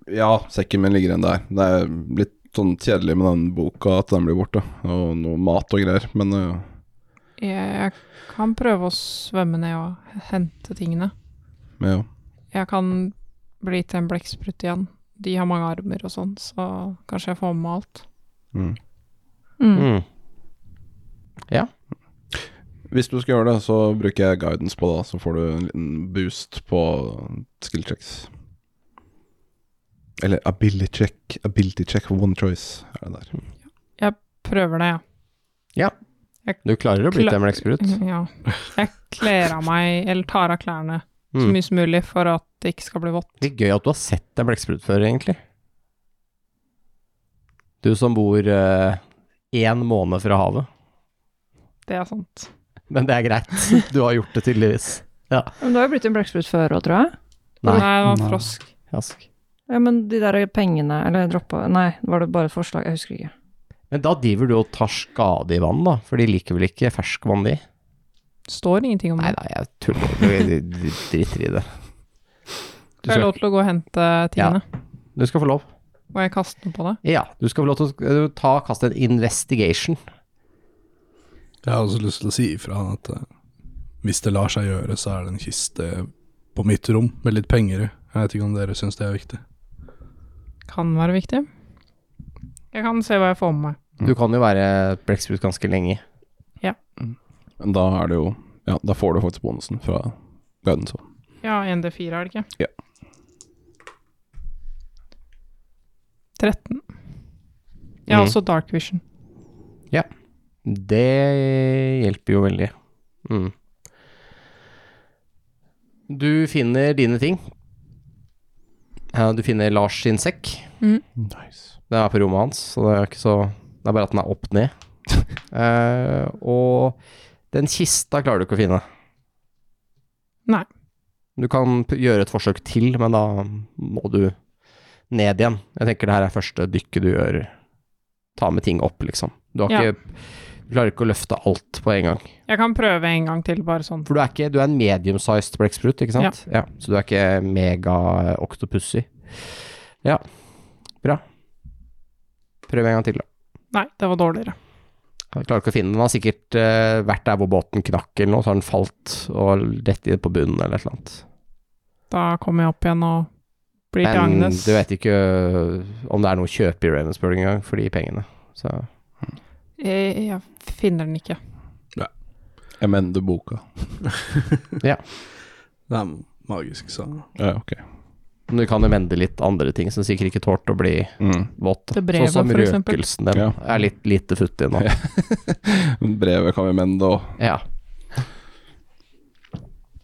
ja, sekken min ligger igjen der. Det er litt sånn kjedelig med den boka at den blir borte, og noe mat og greier, men uh, Jeg kan prøve å svømme ned og hente tingene. ja. Jeg kan bli til en blekksprut igjen. De har mange armer og sånn, så kanskje jeg får med meg alt. Mm. Mm. Mm. Hvis du skal gjøre det, så bruker jeg guidance på det, så får du en liten boost på skill checks. Eller ability check. Ability check for one choice. Er det der. Prøver det, ja. ja. Du klarer å bli til en blekksprut. Ja. Jeg kler av meg, eller tar av klærne så Mm. mye som mulig for at det ikke skal bli vått. Litt gøy at du har sett en blekksprut før, egentlig. Du som bor én måned fra havet. Det er sant. Men det er greit. Du har gjort det tydeligvis. Men du har jo blitt en blekksprut før òg, tror jeg. Nei. Nei, det var frosk. Jask. Ja, men de der pengene, eller droppa Nei, var det bare et forslag? Jeg husker ikke. Men da driver du og tar skade i vann, da? For de liker vel ikke ferskvann, de? Står ingenting om Nei det. da, jeg tuller. Du driter i det. Du Får jeg lov til å gå og hente tingene? du skal få lov. Må jeg kaste noe på det? Ja, du skal få lov til å ta kaste en investigation. Jeg har også lyst til å si ifra at eh, hvis det lar seg gjøre, så er det en kiste på mitt rom med litt penger i. Jeg vet ikke om dere syns det er viktig. Kan være viktig. Jeg kan se hva jeg får med meg. Du kan jo være blekksprut ganske lenge. Men da er det jo Ja, da får du faktisk bonusen fra guiden. Så. Ja, 1D4 er det ikke? Ja. 13. Jeg har Mhm. også Dark Vision. Ja. Det hjelper jo veldig. Mm. Du finner dine ting. Ja, du finner Lars sin sekk. Nice. Den er på rommet hans, så det er ikke så Det er bare at den er opp ned. uh, og den kista klarer du ikke å finne. Nei. Du kan gjøre et forsøk til, men da må du ned igjen. Jeg tenker det her er første dykket du gjør. Ta med ting opp, liksom. Du har Ja. ikke Du klarer ikke å løfte alt på en gang. Jeg kan prøve en gang til, bare sånn. For du er ikke Du er en medium-sized blekksprut, ikke sant? Ja. Så du er ikke mega-oktopussy. Ja. Bra. Prøv en gang til, da. Nei, det var dårligere. Jeg klarer ikke å finne den. Den har sikkert uh, vært der hvor båten knakk eller noe, så har den falt og rett i på bunnen eller et eller annet. Da kommer jeg opp igjen og blir til Agnes. Men du vet ikke øh, om det er noe å kjøpe i Ravensburg engang for de pengene. Så Jeg, jeg finner den ikke. Jeg mener boka. ja. Det er magisk, så Ja, ok. Men du kan jo mende litt andre ting som sikkert ikke tålte å bli Mm. våte. Det brevet, sånn som røkelsen din Ja. er litt lite futtig nå. Brevet kan vi mende òg. Ja.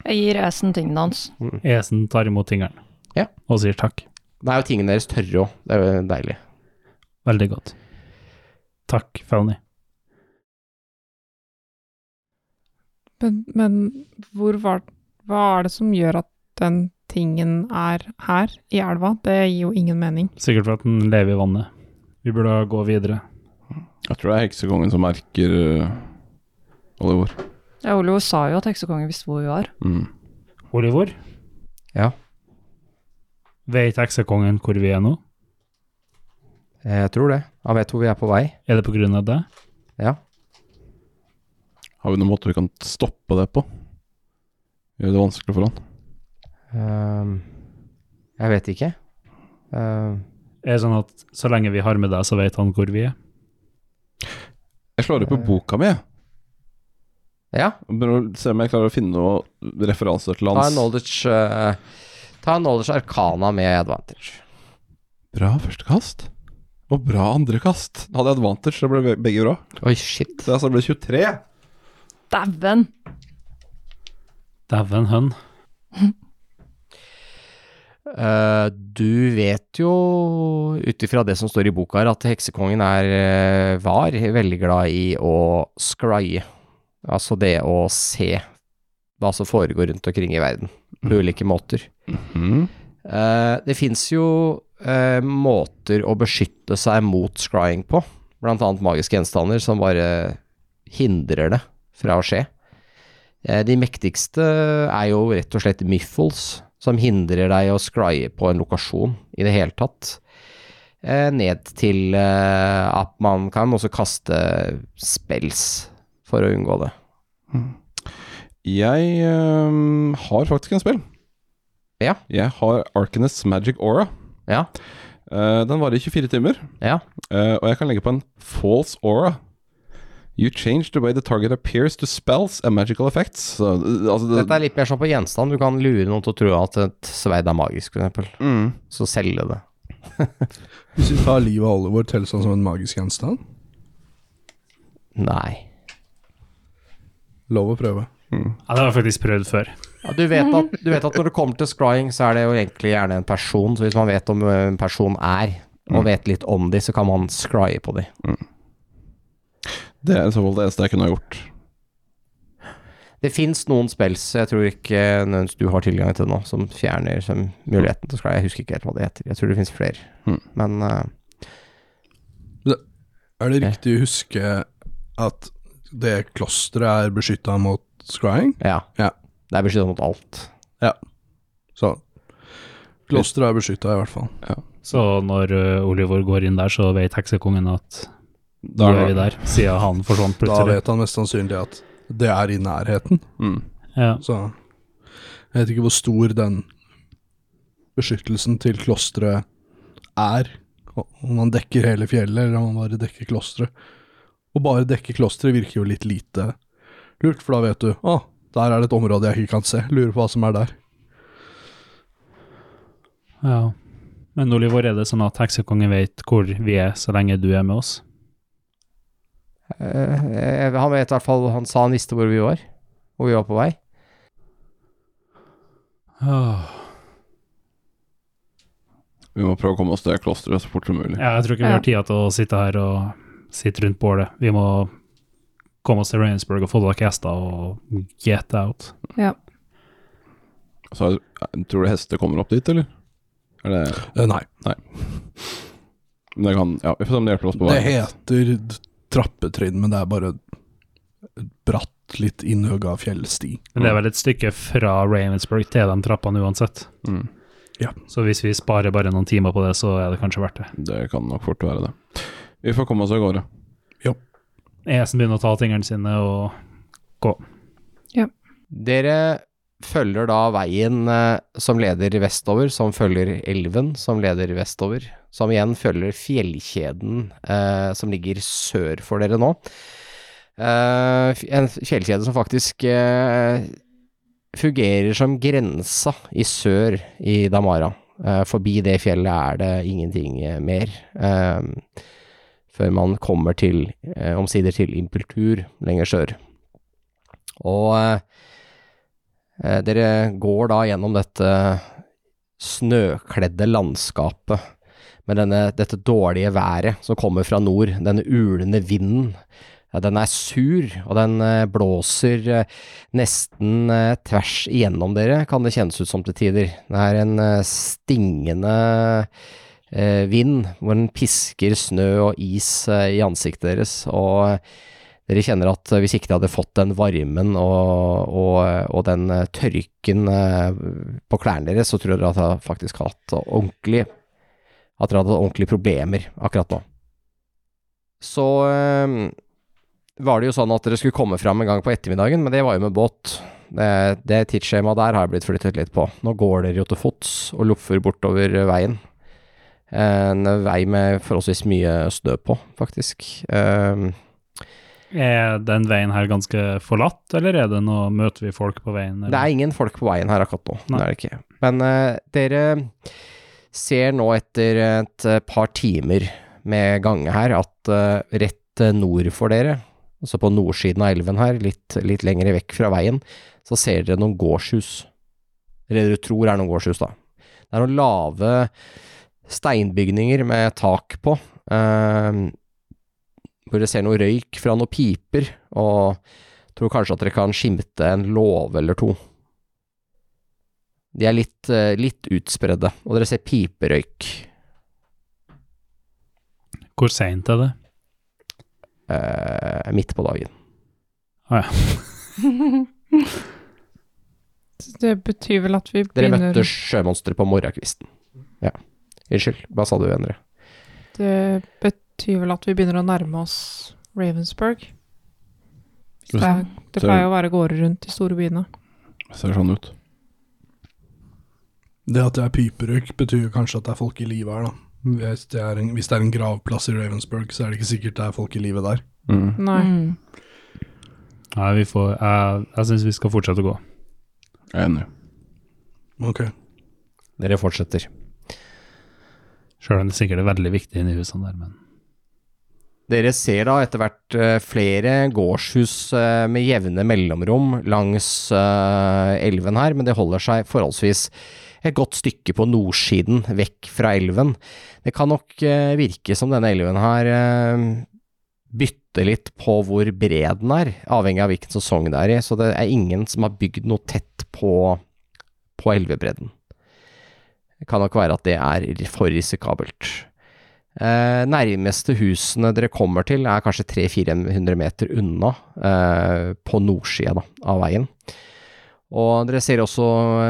Jeg gir Esen tingene hans. Esen tar imot tingene Ja. og sier takk. Det er jo tingene deres tørre òg, det er jo deilig. Veldig godt. Takk, Felny. Men, men hvor var Hva er det som gjør at den tingen er her, i elva? Det gir jo ingen mening. Sikkert for at den lever i vannet. Vi burde gå videre. Jeg tror det er heksekongen som merker uh, Oliver. Ja, Oliver sa jo at heksekongen visste hvor vi var. Mm. Oliver? Ja. Vet heksekongen hvor vi er nå? Jeg tror det. Han vet hvor vi er på vei. Er det på grunn av det? Ja. Har vi noen måte vi kan stoppe det på? Gjøre det vanskelig for han? Ehm, jeg vet ikke. Uh, Er det sånn at så lenge vi har med deg, så vet han hvor vi er? Jeg slår opp på boka mi, jeg. ja. Se om jeg klarer å finne noen referanser til hans Ta en knowledge uh, Ta en knowledge arcana med advantage. Bra første kast. Og bra andre kast. Hadde jeg advantage, så ble begge bra. Oi, shit. Så det ble det 23. Dæven! Dæven hønn. Eh, du vet jo, ut ifra det som står i boka her, at heksekongen er, eh, var veldig glad i å scrye. Altså det å se hva som foregår rundt omkring i verden, på ulike måter. Mhm. Eh, det fins jo måter å beskytte seg mot scrying på, blant annet magiske gjenstander som bare hindrer det fra å skje. De mektigste er jo rett og slett miffles, som hindrer deg å scrye på en lokasjon i det hele tatt. Eh, ned til eh, at man kan også kaste spells for å unngå det. Jeg ehm, har faktisk en spill. Ja. Jeg har Arcanus Magic Aura. Ja, Uh, den varer i 24 timer, ja. Uh, og jeg kan legge på en false aura. You change the way the target appears to spells and magical effects. Så, eh, altså det, Dette er litt mer sånn på gjenstand. Du kan lure noen til å tro at et sverd er magisk, for eksempel. mm. Så selge det. Hvis vi tar livet av Oliver, telles han som en magisk gjenstand? Nei. Lov å prøve. Ja, det har jeg faktisk prøvd før. Ja, du, vet at, du vet at når det kommer til scrying, så er det jo egentlig gjerne en person. Så hvis man vet om en person er, og vet litt om de, så kan man scrye på de. Det er i så fall det eneste jeg kunne ha gjort. Det fins noen spells, jeg tror ikke nødvendigvis du har tilgang til nå, som fjerner som muligheten til å skli. Jeg husker ikke helt hva det heter. Jeg tror det fins flere. Mm. Men uh, Er det riktig å huske at det klosteret er beskytta mot scrying? ja. Ja. Det er beskyttet mot alt. Så klosteret er beskytta, i hvert fall. Så når uh, Oliver går inn der, så vet heksekongen at Da er vi der, siden han forsvant Da vet han mest sannsynlig at det er i nærheten. Mm. Ja. Så jeg vet ikke hvor stor den beskyttelsen til klosteret er. Om man dekker hele fjellet, eller om man bare dekker klosteret. Å bare dekke klosteret virker jo litt lite lurt, for da vet du å, der er det et område jeg ikke kan se. Lurer på hva som er der. ja. Men Oliver, er det sånn at heksekongen vet hvor vi er så lenge du er med oss? Eh, han vet i hvert fall Han sa han visste hvor vi var, hvor vi var på vei. Vi må prøve å komme oss til klosteret så fort som mulig. Ja, jeg tror ikke vi har tid til å sitte her og sitte rundt bålet. Vi må komme oss til Rainsburg og få tak i hester og get out. Så, jeg- tror du hester kommer opp dit, eller? Er det uh, nei. Men det kan Ja, vi får se om det hjelper oss på Det heter trappetrinn, men det er bare bratt, litt innhugga fjellsti. Men det er vel et stykke fra Ravensburg til de trappene uansett. Mm. Så hvis vi sparer bare noen timer på det, så er det kanskje verdt det. Det kan nok fort være det. Vi får komme oss av gårde. Ja. Esen begynner å ta tingene sine og gå. Ja. Dere følger da veien eh, som leder vestover, som følger elven som leder vestover, som igjen følger fjellkjeden eh, som ligger sør for dere nå. Eh, en fjellkjede som faktisk eh, fungerer som grensa i sør i Damara. Eh, forbi det fjellet er det ingenting eh, mer. Før man kommer til, omsider til Impultur lenger sør. Og dere går da gjennom dette snøkledde landskapet med denne, dette dårlige været som kommer fra nord, denne ulende vinden. Den er sur, og den eh, blåser eh, nesten eh, tvers igjennom dere, kan det kjennes ut som til tider. Det er en eh, stingende eh, vind, hvor den pisker snø og is eh, i ansiktet deres, og dere kjenner at eh, hvis ikke de hadde fått den varmen og, og, og den eh, tørken eh, på klærne deres, så tror dere at dere faktisk hatt ordentlig At dere hadde hatt ordentlige problemer akkurat nå. Så eh, var det jo sånn at dere skulle komme fram en gang på ettermiddagen, men det var jo med båt. Det, det tidsskjemaet der har blitt flyttet litt på. Nå går dere jo til fots og loffer bortover veien. En vei med forholdsvis mye snø på, faktisk. Eh, Er den veien her ganske forlatt, eller er det noe, møter vi folk på veien? Eller? Det er ingen folk på veien her akkurat nå, Nei. det er det ikke. Men uh, dere ser nå etter et eh, par timer med gange her at uh, rett nord for dere, altså på nordsiden av elven her, litt, litt lenger vekk fra veien, så ser dere noen gårdshus. Eller dere tror er noen gårdshus, da. Det er noen lave steinbygninger med tak på, eh, hvor dere ser noe røyk fra noen piper, og tror kanskje at dere kan skimte en låve eller to. De er litt, eh, litt utspredde, og dere ser piperøyk. Hvor seint er det? eh, midt på dagen. Å ja. Det betyr vel at vi begynner Dere møtte sjømonsteret på morgenkvisten. Ja. Unnskyld, hva sa du, Endre? Det betyr vel at vi begynner å nærme oss Ravensburg. Det, er, det pleier å være gårder rundt de store byene. Ser sånn ut. Det at det er piperøyk, betyr kanskje at det er folk i live her, da. Hvis det, er en, hvis det er en gravplass i Ravensburg, så er det ikke sikkert det er folk i live der. Mm. Nei. Mm. Nei, vi får Jeg, jeg syns vi skal fortsette å gå. Jeg er enig. Ok. Dere fortsetter. Sjøl om det sikkert er veldig viktig inni husene der, men Dere ser da etter hvert eh, flere gårdshus eh, med jevne mellomrom langs eh, elven her, men det holder seg forholdsvis et godt stykke på nordsiden vekk fra elven. Det kan nok virke som denne elven her bytter litt på hvor bred den er, avhengig av hvilken sesong det er i, så det er ingen som har bygd noe tett på, på elvebredden. Det kan nok være at det er for risikabelt. Eh, nærmeste husene dere kommer til er kanskje 300-400 meter unna, eh, på nordsida av veien. Og dere ser også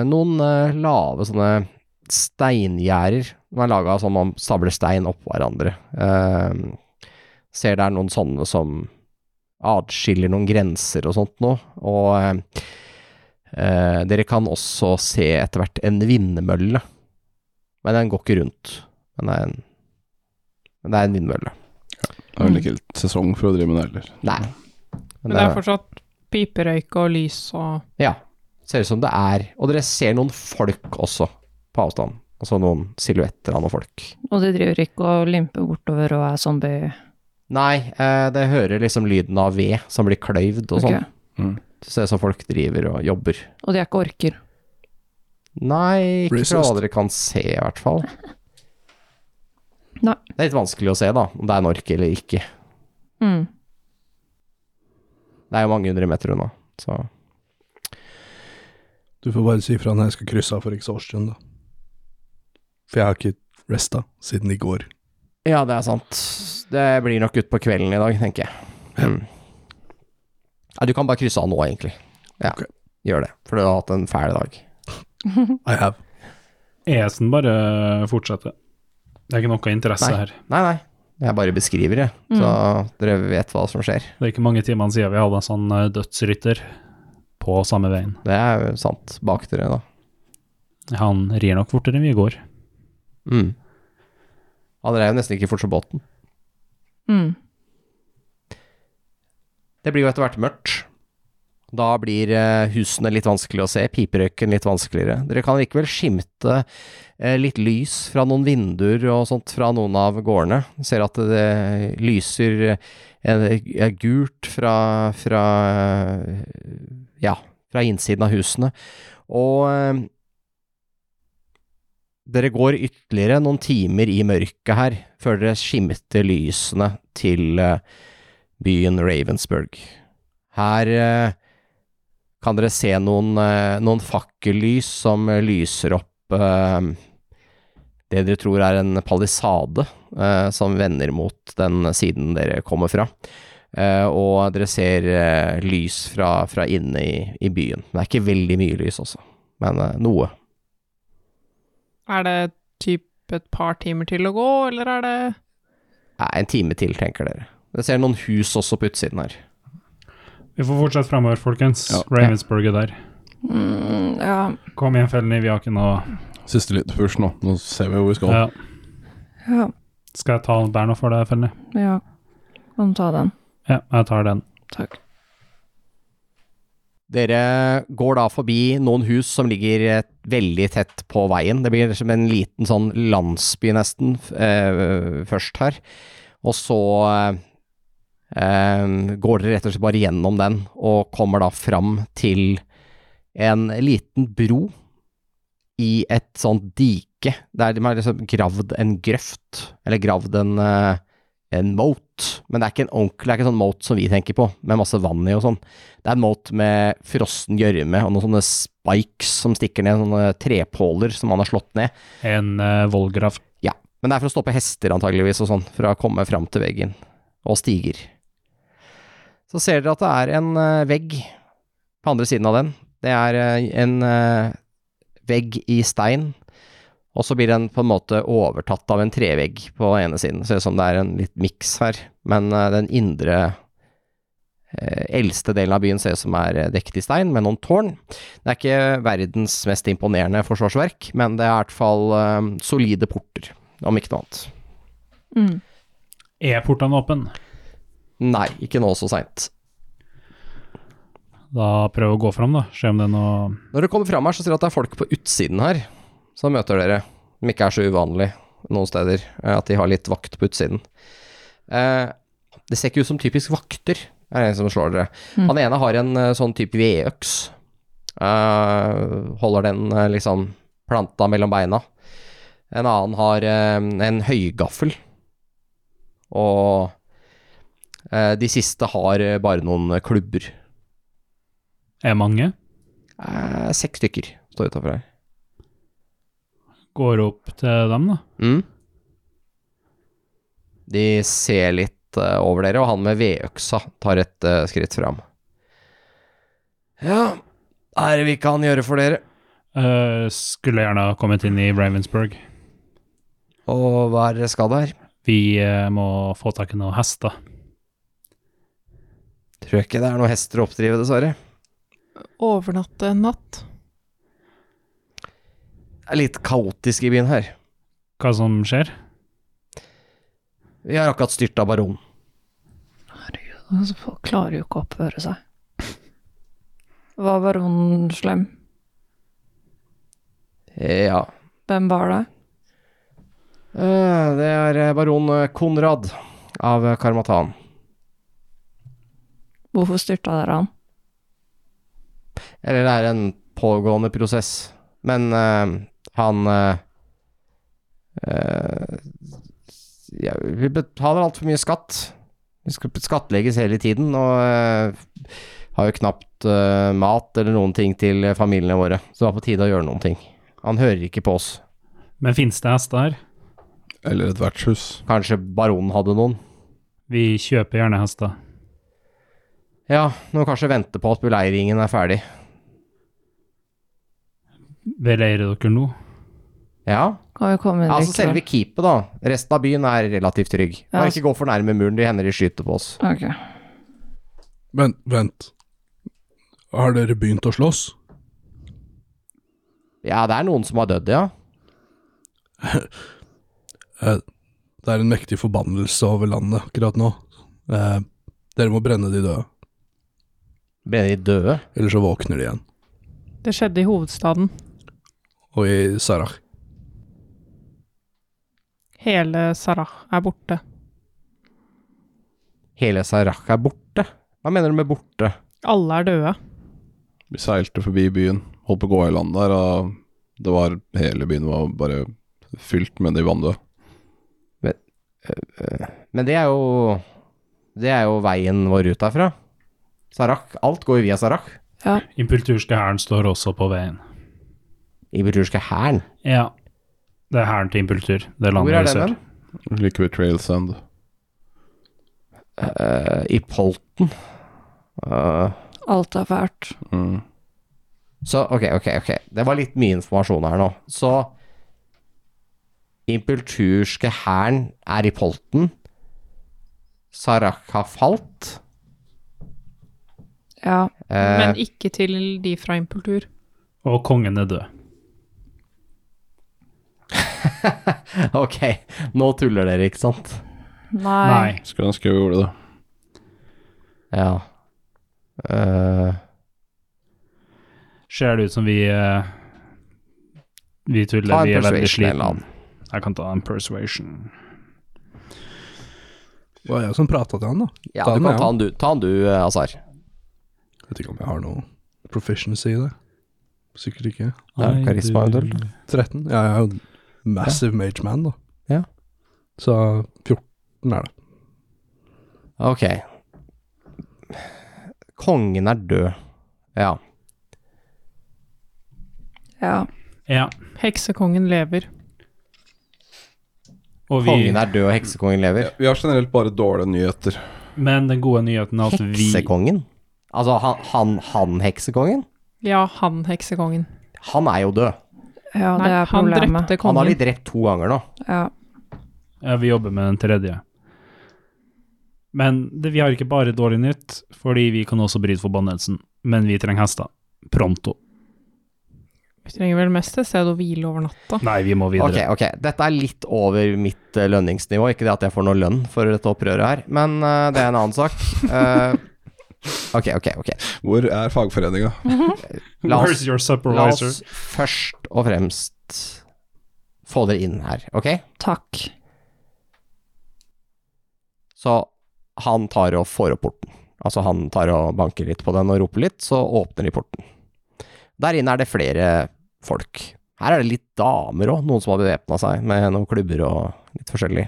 noen eh, lave sånne steingjerder som er laga sånn man stabler stein oppå hverandre. Eh, ser det er noen sånne som adskiller noen grenser og sånt nå, og eh, eh, dere kan også se etter hvert en vindmølle, men den går ikke rundt. Men det er en men det er en vindmølle. Det er vel ikke helt sesong for å drive med det heller. Nei. Men det er fortsatt piperøyk og lys og Ja. Ser ut som det er Og dere ser noen folk også, på avstand. Altså noen silhuetter av noen folk. Og de driver ikke og limper bortover og er zombie... Nei, eh, det hører liksom lyden av ved som blir kløyvd og sånn. Ok. Mm. Det ser ut som folk driver og jobber. Og de er ikke orker. Nei, ikke fra hva dere kan se, i hvert fall. Nei. Det er litt vanskelig å se, da, om det er en ork eller ikke. Mm. Det er jo mange hundre meter unna, så Du får bare si ifra når jeg skal krysse av for ikke så års stund, da. For jeg har ikke resta siden i går. Ja, det er sant. Det blir nok utpå kvelden i dag, tenker jeg. Mm. Ja, du kan bare krysse av nå, egentlig. Ja, okay. gjør det. For du har hatt en fæl dag. I have. Esen bare fortsetter. Det er ikke noe interesse Nei. her. Nei, nei. Jeg bare beskriver det, så dere vet hva som skjer. Det er ikke mange timene siden vi hadde en sånn eh, dødsrytter på samme veien. Det er jo sant. Bak dere, da. Han rir nok fortere enn vi går. Mm. Han jo nesten ikke fort som båten. Mm. Det blir jo etter hvert mørkt, Da blir eh, husene litt vanskelig å se, piperøyken litt vanskeligere. Dere kan likevel skimte eh, litt lys fra noen vinduer og sånt fra noen av gårdene. Ser at det lyser eh, gult fra, fra ja, fra innsiden av husene. Og dere går ytterligere noen timer i mørket her, før dere skimter lysene til byen Ravensburg. Her kan dere se noen, eh, noen fakkellys som lyser opp eh, det dere tror er en palisade eh, som vender mot den siden dere kommer fra. Eh, og dere ser eh, lys fra, fra inne i, i byen. Det er ikke veldig mye lys også, men eh, noe. Er det typ et par timer til å gå, eller er det Nei, en time til, tenker dere. Dere ser noen hus også på utsiden her. Vi får fortsette fremover, folkens. Ja. Ravensburg er der. Mm, ja. Kom igjen, Felny, vi har ikke noe Siste liten push nå. Nå ser vi hvor vi skal. ja. Ja. Skal jeg ta Berno for deg, Felny? ja. Kan du ta den. Ja, jeg tar den. Takk. Dere går da forbi noen hus som ligger eh, veldig tett på veien. Det blir som en liten sånn landsby nesten eh, først her. Og så eh, går dere rett og slett bare gjennom den og kommer da fram til en liten bro i et sånt dike der de har liksom gravd en grøft, eller gravd en, eh, en moat. Men det er ikke en ordentlig, det er ikke sånn moat som vi tenker på, med masse vann i og sånn. Det er en moat med frossen gjørme og noen sånne spikes som stikker ned, sånne trepåler som man har slått ned. En uh, vollgrav. Ja, men det er for å stoppe hester antageligvis og sånn, for å komme fram til veggen. Og stiger. Så ser dere at det er en eh, vegg på andre siden av den. Det er eh, en eh, vegg i stein, og så blir den på en måte overtatt av en trevegg på ene siden. Ser ut som det er en litt miks her, men den indre eldste delen av byen ser ut som er dekket i stein, med noen tårn. Det er ikke verdens mest imponerende forsvarsverk, men det er i hvert fall solide porter, om ikke noe annet. Mm. Er portene åpne? Nei, ikke nå så seint. Da prøv å gå fram, da. Se om det er noe Når du kommer fram her, så ser du at det er folk på utsiden her som møter dere, som ikke er så uvanlig noen steder, eh, at de har litt vakt på utsiden. Eh, det ser ikke ut som typisk vakter, er det en som slår dere. Mm. Han ene har en eh, sånn type vedøks. Eh, holder den eh, liksom planta mellom beina. En annen har eh, en høygaffel. Og de siste har eh, bare noen klubber. Er mange? Eh, seks stykker står utafor her. Går opp til dem, da. Mm. De ser litt uh, over dere, og han med vedøksa tar et uh, skritt fram. Ja, er det vi kan gjøre for dere? Uh, skulle gjerne ha kommet inn i Ravensburg. Og hva er det skal der? Vi eh, må få tak i noen hester. Tror ikke det er noen hester å oppdrive, dessverre. overnatte en natt? Det er litt kaotisk i byen her. Hva som skjer? Vi har akkurat styrta baronen. Altså, Folk klarer jo ikke å oppføre seg. Var baronen slem? Ja. Hvem var det? Eh, Det er eh, baron eh, Konrad av Karmatan. Hvorfor styrta dere han? Eller det er en pågående prosess. Men eh, han eh, eh, ja, Vi betaler altfor mye skatt. Vi skal skattlegges hele tiden, og eh, har jo knapt uh, mat eller noen ting til familiene våre. Så det var på tide å gjøre noen ting. Han hører ikke på oss. Men fins det hester? Eller et vertshus. Kanskje baronen hadde noen? Vi kjøper gjerne hester. Ja, nå kanskje vente på at beleiringen er ferdig. Beleirer dere nå? Ja, Kan vi komme inn altså selve keepet da. Resten av byen er relativt trygg. Ja, Bare altså- ikke gå for nærme muren, de hender de skyter på oss. Ok. Vent, vent. Har dere begynt å slåss? Ja, det er noen som har dødd, ja. Eh, Det er en mektig forbannelse over landet akkurat nå. Eh, dere må brenne de døde. Ble de døde? Eller så våkner de igjen. Det skjedde i hovedstaden. Og i Sarah. Hele Sarah er borte. Hele Sarah er borte? Hva mener du med borte? Alle er døde. Vi seilte forbi byen, holdt på å gå i land der, og det var hele byen var bare fylt med de vanndøde. Men det er jo Det er jo veien vår ut herfra. Sarak. Alt går jo via Sarak. Impulturske hæren står også på veien. Impulturske hæren. Ja. Det er hæren til Impultur. Det Hvor er den Liquid? Like ved Trails End. Eh, I Polten. Uh. Alt er fælt. Mm. så ok, ok, ok. Det var litt mye informasjon her nå. Så Impulturske hæren er i Polten. Sarak har falt. Ja. Eh, Men ikke til de fra Impultur. Og kongen er død. ok, nå tuller dere, ikke sant? Nei. Nei. Skulle ønske vi gjorde det. Ja. Uh... Ser det ut som vi uh, Vi tuller. ta en Vi er veldig slitne. Jeg kan ta en persuasion. Det var jeg som prata til han, da. Ja, Ta du kan ta han, du, ta han du eh, Azar. Vet ikke om jeg har noe proficiency i det. Sikkert ikke. Ja, karisma eventuelt. 13? Ja, jeg er jo massive mage man, da. Ja. Så 14 er det. Ok. Kongen er død. Ja. Ja. Ja. Heksekongen lever. Og vi, Kongen er død, og heksekongen lever. Vi har generelt bare dårlige nyheter. men den gode nyheten er at vi Heksekongen? Altså han, han, han heksekongen? Ja, han heksekongen. Han er jo død. ja, det Nei, er han problemet. drepte Han har kongen. blitt drept to ganger nå. Ja. Ja, vi jobber med den tredje. Men det, vi har ikke bare dårlig nytt, fordi vi kan også bryte forbannelsen. Men vi trenger hester. Pronto. Vi trenger vel mest et sted å hvile over natta. Nei, vi må Ok, videre. ok. Dette er litt over mitt eh, lønningsnivå. Ikke det at jeg får noe lønn for dette opprøret her, men eh, det er en annen sak. Eh, ok, ok, ok. Hvor er fagforeninga? La Where's your supervisor? la oss først og fremst få dere inn her, ok? Takk. Så han tar og får opp porten. Altså han tar og banker litt på den og roper litt, så åpner de porten. Der inne er det flere folk. Her er det litt damer òg, noen som har bevæpna seg med noen klubber og litt forskjellig.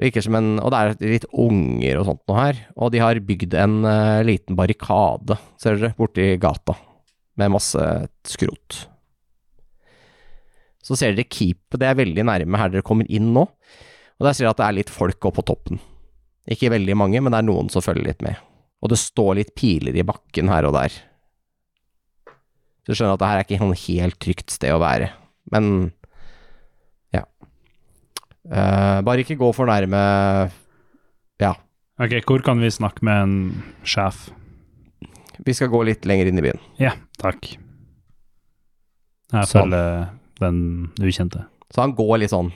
Virker som en Og det er litt unger og sånt noe her. Og de har bygd en uh, liten barrikade, ser dere, borti gata. Med masse skrot. Så ser dere Keep, det er veldig nærme her dere kommer inn nå. Og der ser dere at det er litt folk oppe på toppen. Ikke veldig mange, men det er noen som følger litt med. Og det står litt piler i bakken her og der. Så du skjønner at det her er ikke sånn helt trygt sted å være. Men. Eh, bare ikke gå for nærme Ja, Ok, hvor kan vi snakke med en sjef? vi skal gå litt lenger inn i byen. Ja, takk. Jeg Sånn. følger den ukjente. Så han går litt sånn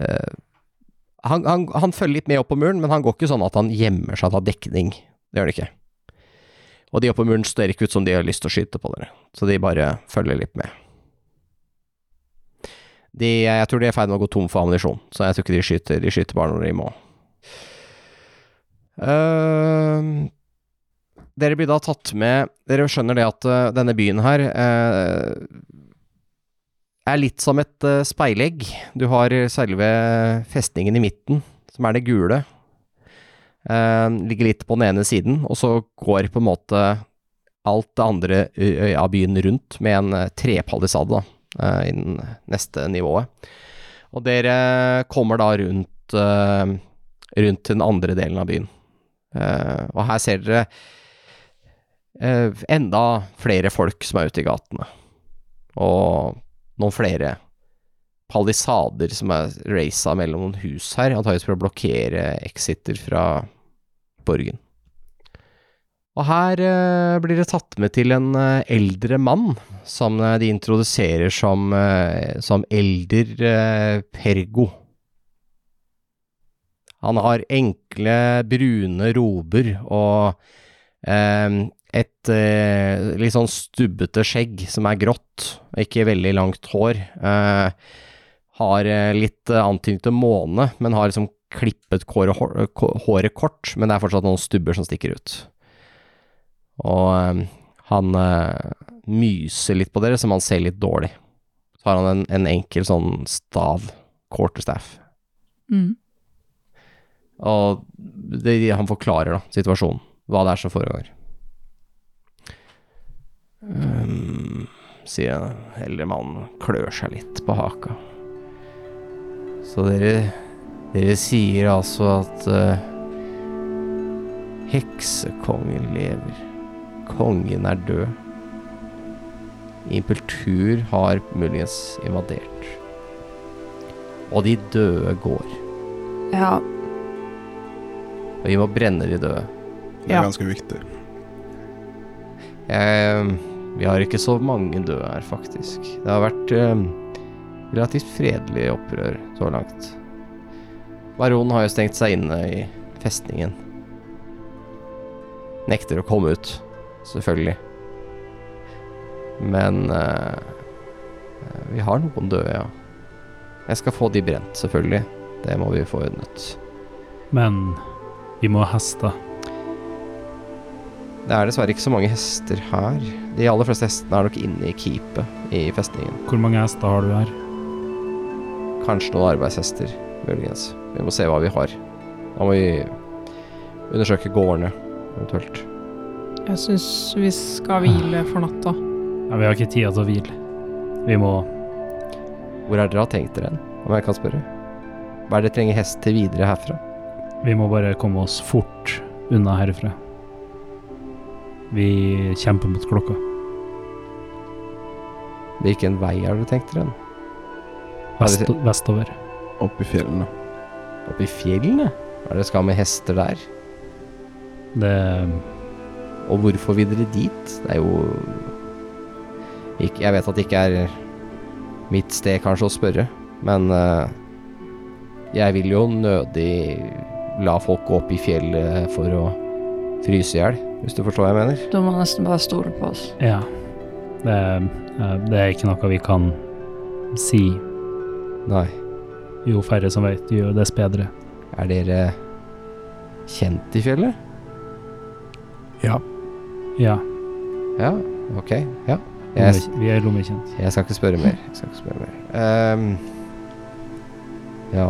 uh, han, han, han følger litt med opp på muren, men han går ikke sånn at han gjemmer seg og tar dekning. Det gjør han ikke. Og de oppe på muren står ikke ut som de har lyst til å skyte på dere, så de bare følger litt med. De, jeg tror de er i ferd med å gå tom for ammunisjon, så jeg tror ikke de skyter. De skyter bare når de må. Uh, dere blir da tatt med Dere skjønner det at uh, denne byen her uh, er litt som et uh, speilegg. Du har selve festningen i midten, som er det gule. Eh, ligger litt på den ene siden, og så går på en måte alt det andre av byen rundt med en trepalisade, da, eh, den neste nivået. Og dere kommer da rundt, eh, rundt den andre delen av byen. Eh, og her ser dere enda flere folk som er ute i gatene. Og noen flere palisader som er raisa mellom noen hus her, antakeligvis for å blokkere exiter fra borgen. Og her eh, blir det tatt med til en eh, eldre mann, som eh, de introduserer som, eh, som elder eh, Pergo. Han har enkle, brune rober og Eh, et litt sånn stubbete skjegg som er grått, ikke veldig langt hår. Har litt antydning til måne, men har liksom klippet håret kort, men det er fortsatt noen stubber som stikker ut. Og eh, han eh, myser litt på dere, så man ser litt dårlig. Så har han en, en enkel sånn stav, quarterstaff. Mm. Og det, han forklarer da situasjonen, hva det er som foregår. Um, sier eldre mannen, klør seg litt på haka. Så dere, dere sier altså at uh, heksekongen lever. Kongen er død. Impultur har muligens invadert. Og de døde går. Ja, Og vi må brenne de døde. Det er Ja. ganske viktig. Eh, vi har ikke så mange døde her, faktisk. Det har vært eh, relativt fredelig opprør så langt. Baronen har jo stengt seg inne i festningen. Nekter å komme ut, selvfølgelig. Men eh, vi har noen døde, ja. Jeg skal få de brent, selvfølgelig. Det må vi få ordnet. Men vi må ha hester. Det er dessverre ikke så mange hester her. De aller fleste hestene er nok inne i keepet i festningen. Hvor mange hester har du her? Kanskje noen arbeidshester, muligens. Vi må se hva vi har. Da må vi undersøke gårdene, eventuelt. Jeg syns vi skal hvile for natta. Ja, vi har ikke tid til å hvile. Vi må Hvor er dere har tenkt dere hen, om jeg kan spørre? Hva er det dere trenger hest til videre herfra? Vi må bare komme oss fort unna herfra. Vi kjemper mot klokka. Hvilken vei har dere tenkt dere hen? Vest, vestover. Opp i fjellene. Opp i fjellene? Hva er det dere skal med hester der? Det Og hvorfor videre dit? Det er jo Jeg vet at det ikke er mitt sted kanskje å spørre, men eh, jeg vil jo nødig la folk gå opp i fjellet for å fryse i hjel, hvis du forstår hva jeg mener. du må nesten bare stole på oss. Ja. Det, eh, det er ikke noe vi kan si. Nei. Jo færre som vet, jo dess bedre. Er dere kjent i fjellet? Ja. Ja. Ja, ok. Ja. Jeg, vi er lommekjent. jeg skal ikke spørre mer. Jeg skal ikke spørre mer. Um, ja.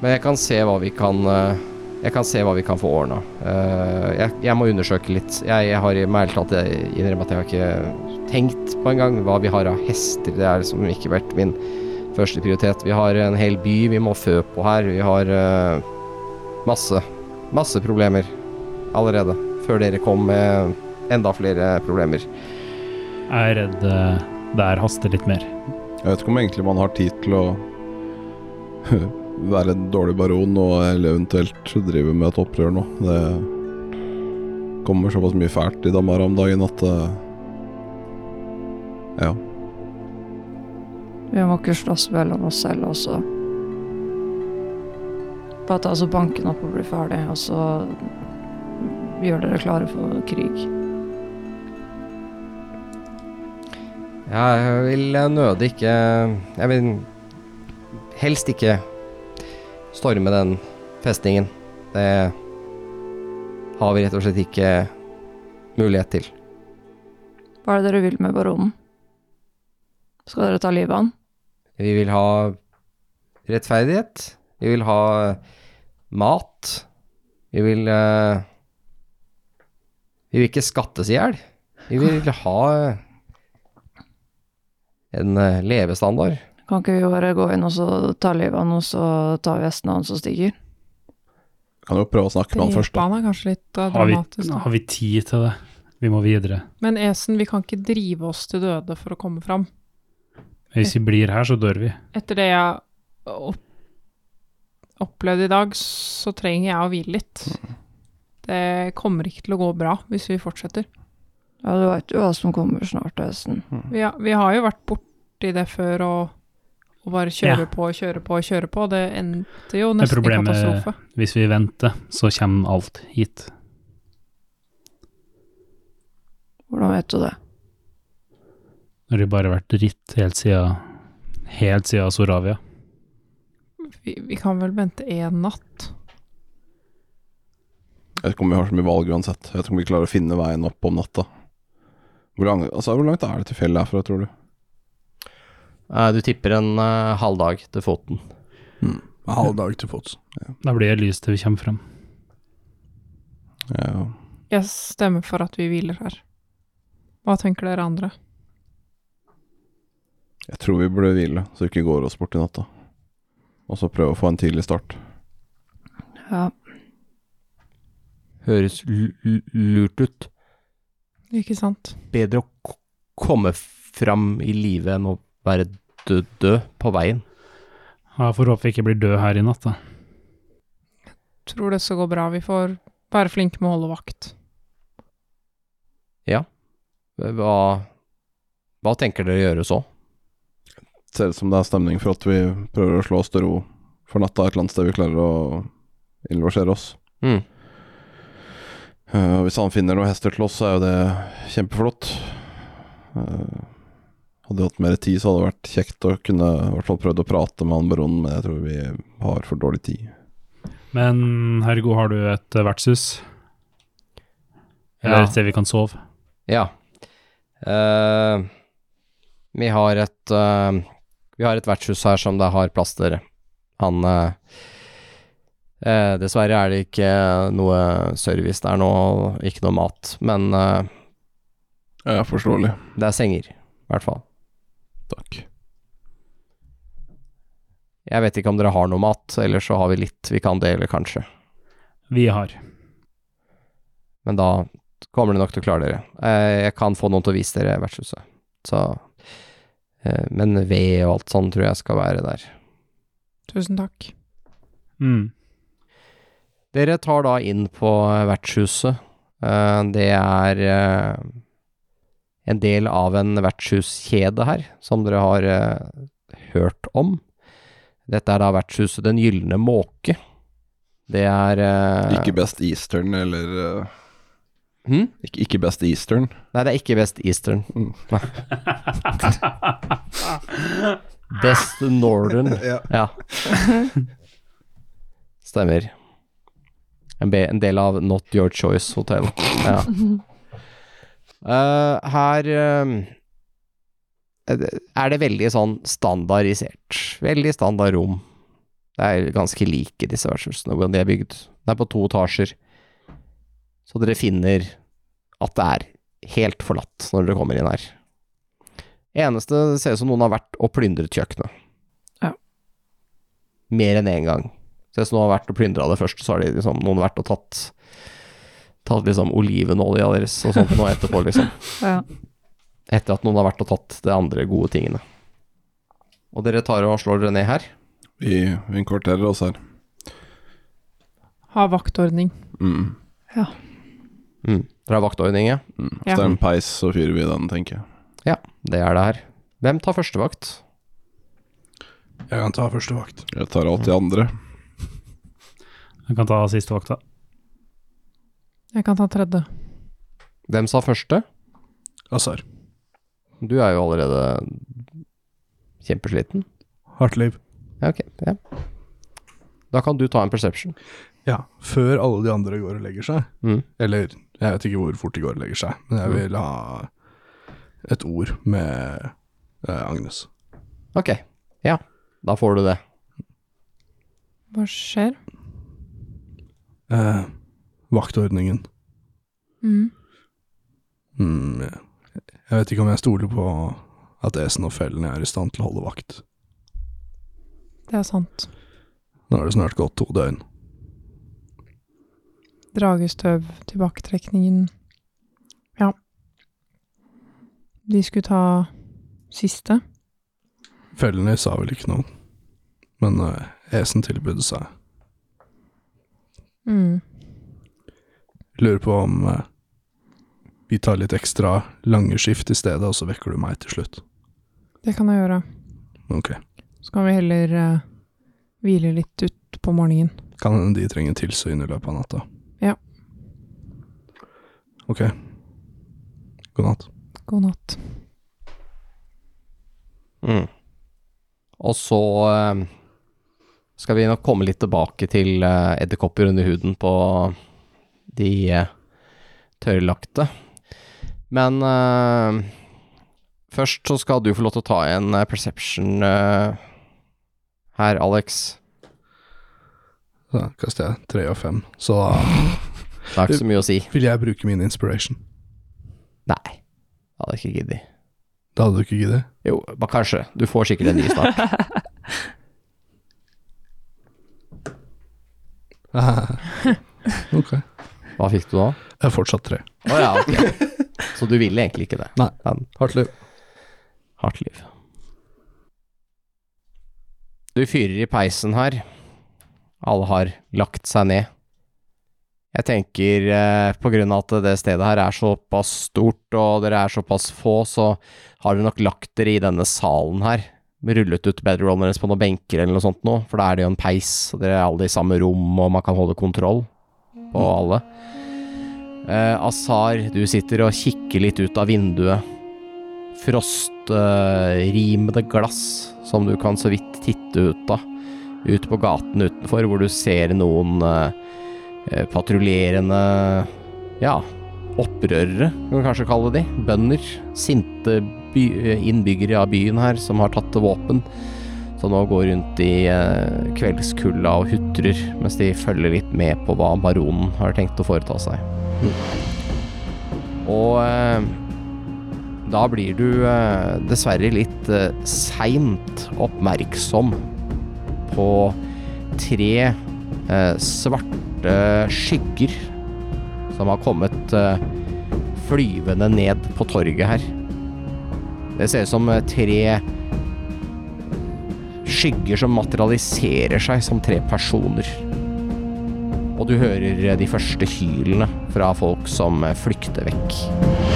Men jeg kan se hva vi kan eh, Jeg kan se hva vi kan få ordna. Uh, jeg, jeg må undersøke litt. Jeg, jeg har i ærlig tatt innrømme at jeg har ikke tenkt på engang hva vi har av hester. Det har liksom ikke vært min første prioritet. Vi har en hel by vi må fø på her. Vi har uh, masse, masse problemer allerede. Før dere kom med enda flere problemer. Jeg er redd eh, det her haster litt mer. Jeg vet ikke om egentlig man har tid til å være en dårlig baron og eventuelt drive med et opprør nå. Det kommer såpass mye fælt i Damara om dagen at eh, Ja. Vi må ikke slåss mellom oss selv også. Bare ta oss og banke den opp og bli ferdig, og så gjør dere klare for krig. Ja, jeg vil eh, nødig ikke Jeg vil helst ikke storme den festningen. Det har vi rett og slett ikke mulighet til. Hva er det dere vil med baronen? Skal dere ta livet av han? Vi vil ha rettferdighet. Vi vil ha mat. Vi vil eh, Vi vil ikke skattes i hjel. Vi vil ha en eh, levestandard. Kan ikke vi bare gå inn og så ta livet av han, og så tar vi av hans og stikker? Kan jo prøve å snakke med han først, da. Han er kanskje litt eh, Har vi, da. har vi tid til det? Vi må videre. Men Esen, vi kan ikke drive oss til døde for å komme fram. Hvis vi blir her, så dør vi. Etter det jeg opp opplevde i dag, så trenger jeg å hvile litt. Det kommer ikke til å gå bra hvis vi fortsetter. Ja, du veit jo hva som kommer snart til høsten. Vi har, vi har jo vært borti det før og, og bare kjøre Ja. på og kjøre på og kjøre på. Det endte jo nesten i problemet- katastrofe. Hvis vi venter, så kommer alt hit. Hvordan vet du det? Når de bare har vært dritt helt siden Helt siden Soravia. Vi, vi kan vel vente én natt? Jeg vet ikke om vi har så mye valg uansett. Jeg vet ikke om vi klarer å finne veien opp om natta. Hvor, lang, altså, hvor langt er det til fjellet herfra, tror du? Eh, Du tipper en eh, halvdag til foten. En halv dag til fots. Da blir det lys til vi kommer frem. Ja. Jeg stemmer for at vi hviler her. Hva tenker dere andre? Jeg tror vi burde hvile, så vi ikke går oss bort i natta. Og så prøve å få en tidlig start. Ja, Høres lurt ut. Ikke sant? Bedre å k komme fram i live enn å være død, død på veien. Ja, får håpe vi ikke blir død her i natt, da. Jeg Tror det skal gå bra. Vi får være flinke med å holde vakt. Hva, hva tenker dere å gjøre så? Ser ut som det er stemning for at vi prøver å slå oss til ro for natta et eller annet sted vi klarer å innlosjere oss. Mm. Eh, og hvis han finner noen hester til oss, så er jo det kjempeflott. Eh, hadde vi hatt mer tid, så hadde det vært kjekt å kunne i hvert fall prøvd å prate med han baronen, men jeg tror vi har for dårlig tid. Men Hergo, har du et eh, vertshus? Eller Ja. et sted vi kan sove? Ja. Uh, vi har et uh, Vi har et vertshus her som det har plass til dere. Han eh, eh, Dessverre er det ikke noe service der nå, ikke noe mat. Men eh, Ja, forståelig. det er senger, i hvert fall. Takk. Jeg vet ikke om dere har noe mat, eller så har vi litt vi kan dele, kanskje. Vi har. Men da kommer dere nok til å klare dere. Eh, jeg kan få noen til å vise dere vertshuset. Så eh, Men ved og alt sånn tror jeg skal være der. Tusen takk. Mm. Dere tar da inn på vertshuset. Eh, Det er eh, en del av en vertshuskjede her, som dere har eh, hørt om. Dette er da vertshuset Den gylne måke. Det er Ikke Best Eastern, eller hmm? hm? ikke, ikke Best Eastern. Nei, det er ikke Best Eastern. Mm. Best Northern. Ja. Ja. Stemmer. En, en del av Not Your Choice Hotel. Ja. Uh, her uh, er det veldig sånn standardisert. Veldig standard rom. Det er ganske like disse vertshusene, hvordan de er bygd. Det er på to etasjer. Så dere finner at det er helt forlatt når dere kommer inn her. Eneste det ser ut som noen har vært og plyndret kjøkkenet. Ja. Mer enn én gang. Ser hvis noen har vært og plyndra det først, så har de liksom, noen vært og tatt Tatt liksom olivenolja deres og sånt nå etterpå, liksom. ja. Etter at noen har vært og tatt de andre gode tingene. Og dere tar og slår dere ned her. Vi, vi innkvarterer oss her. Ha vaktordning. Mm. Mm. Dere har vaktordning, ja? Mm. Ja. Det er en peis, så fyrer vi den, tenker jeg. Ja, det er det her. Hvem tar førstevakt? Jeg kan ta første vakt. Jeg tar alltid andre. Jeg kan ta siste vakta. Jeg kan ta tredje. Hvem sa første? Azar. Du er jo allerede kjempesliten. Hardt liv. Ja, ok. Ja. Da kan du ta en perception. Ja, før alle de andre går og legger seg. Mm. Eller, jeg vet ikke hvor fort de går og legger seg, men jeg vil ha et ord med eh, Agnes. Ok. Ja, da får du det. Hva skjer? Eh, vaktordningen. Mm. Mm, jeg vet ikke om jeg stoler på at Esen og fellene er i stand til å holde vakt. Det er sant. Nå har det snart gått to døgn. Dragestøv, tilbaketrekningen Ja. De skulle ta siste. Fellene sa vel ikke noe, men eh, Esen tilbød seg. Mm. Lurer på om eh, vi tar litt ekstra lange skift i stedet, og så vekker du meg til slutt. Det kan jeg gjøre. Ok. Så kan vi heller eh, hvile litt ut på morgenen. Kan hende de trenger tilsyn i løpet av natta. Ja. Ok. God natt. God natt. Mm. Og så eh, skal vi nok komme litt tilbake til uh, edderkopper under huden på de uh, tørrlagte. Men uh, først så skal du få lov til å ta en perception her, Alex. Da kaster jeg tre og fem. Så da Det er ikke så mye å si. vil jeg bruke min inspiration. Nei, det hadde jeg ikke giddet. Det hadde du ikke giddet? Jo, bare kanskje. Du får sikkert en ny snart. ok. Hva fikk du da? Jeg er fortsatt tre. Å ja, ok. Så du ville egentlig ikke det? Nei. Men Hardt liv. hardt liv. Du fyrer i peisen her. Alle har lagt seg ned. Jeg tenker eh, på grunn av at det stedet her er såpass stort, og dere er såpass få, så har dere nok lagt dere i denne salen her. Rullet ut bedrollene deres på noen benker eller noe sånt nå, for da er det jo en peis, og dere er alle i samme rom, og man kan holde kontroll på alle. Eh, Azar, du sitter og kikker litt ut av vinduet. Frostrimede glass som du kan så vidt titte ut av. Ut på gaten utenfor, hvor du ser noen eh, eh, patruljerende ja, opprørere, kan vi kanskje kalle de. Bønder. Sinte by innbyggere av byen her som har tatt til våpen. Som nå går rundt i eh, kveldskulda og hutrer, mens de følger litt med på hva baronen har tenkt å foreta seg. Og eh, da blir du eh, dessverre litt eh, seint oppmerksom på tre eh, svarte skygger som har kommet eh, flyvende ned på torget her. Det ser ut som eh, tre skygger som materialiserer seg som tre personer. Og du hører eh, de første hylene fra folk som eh, flykter vekk.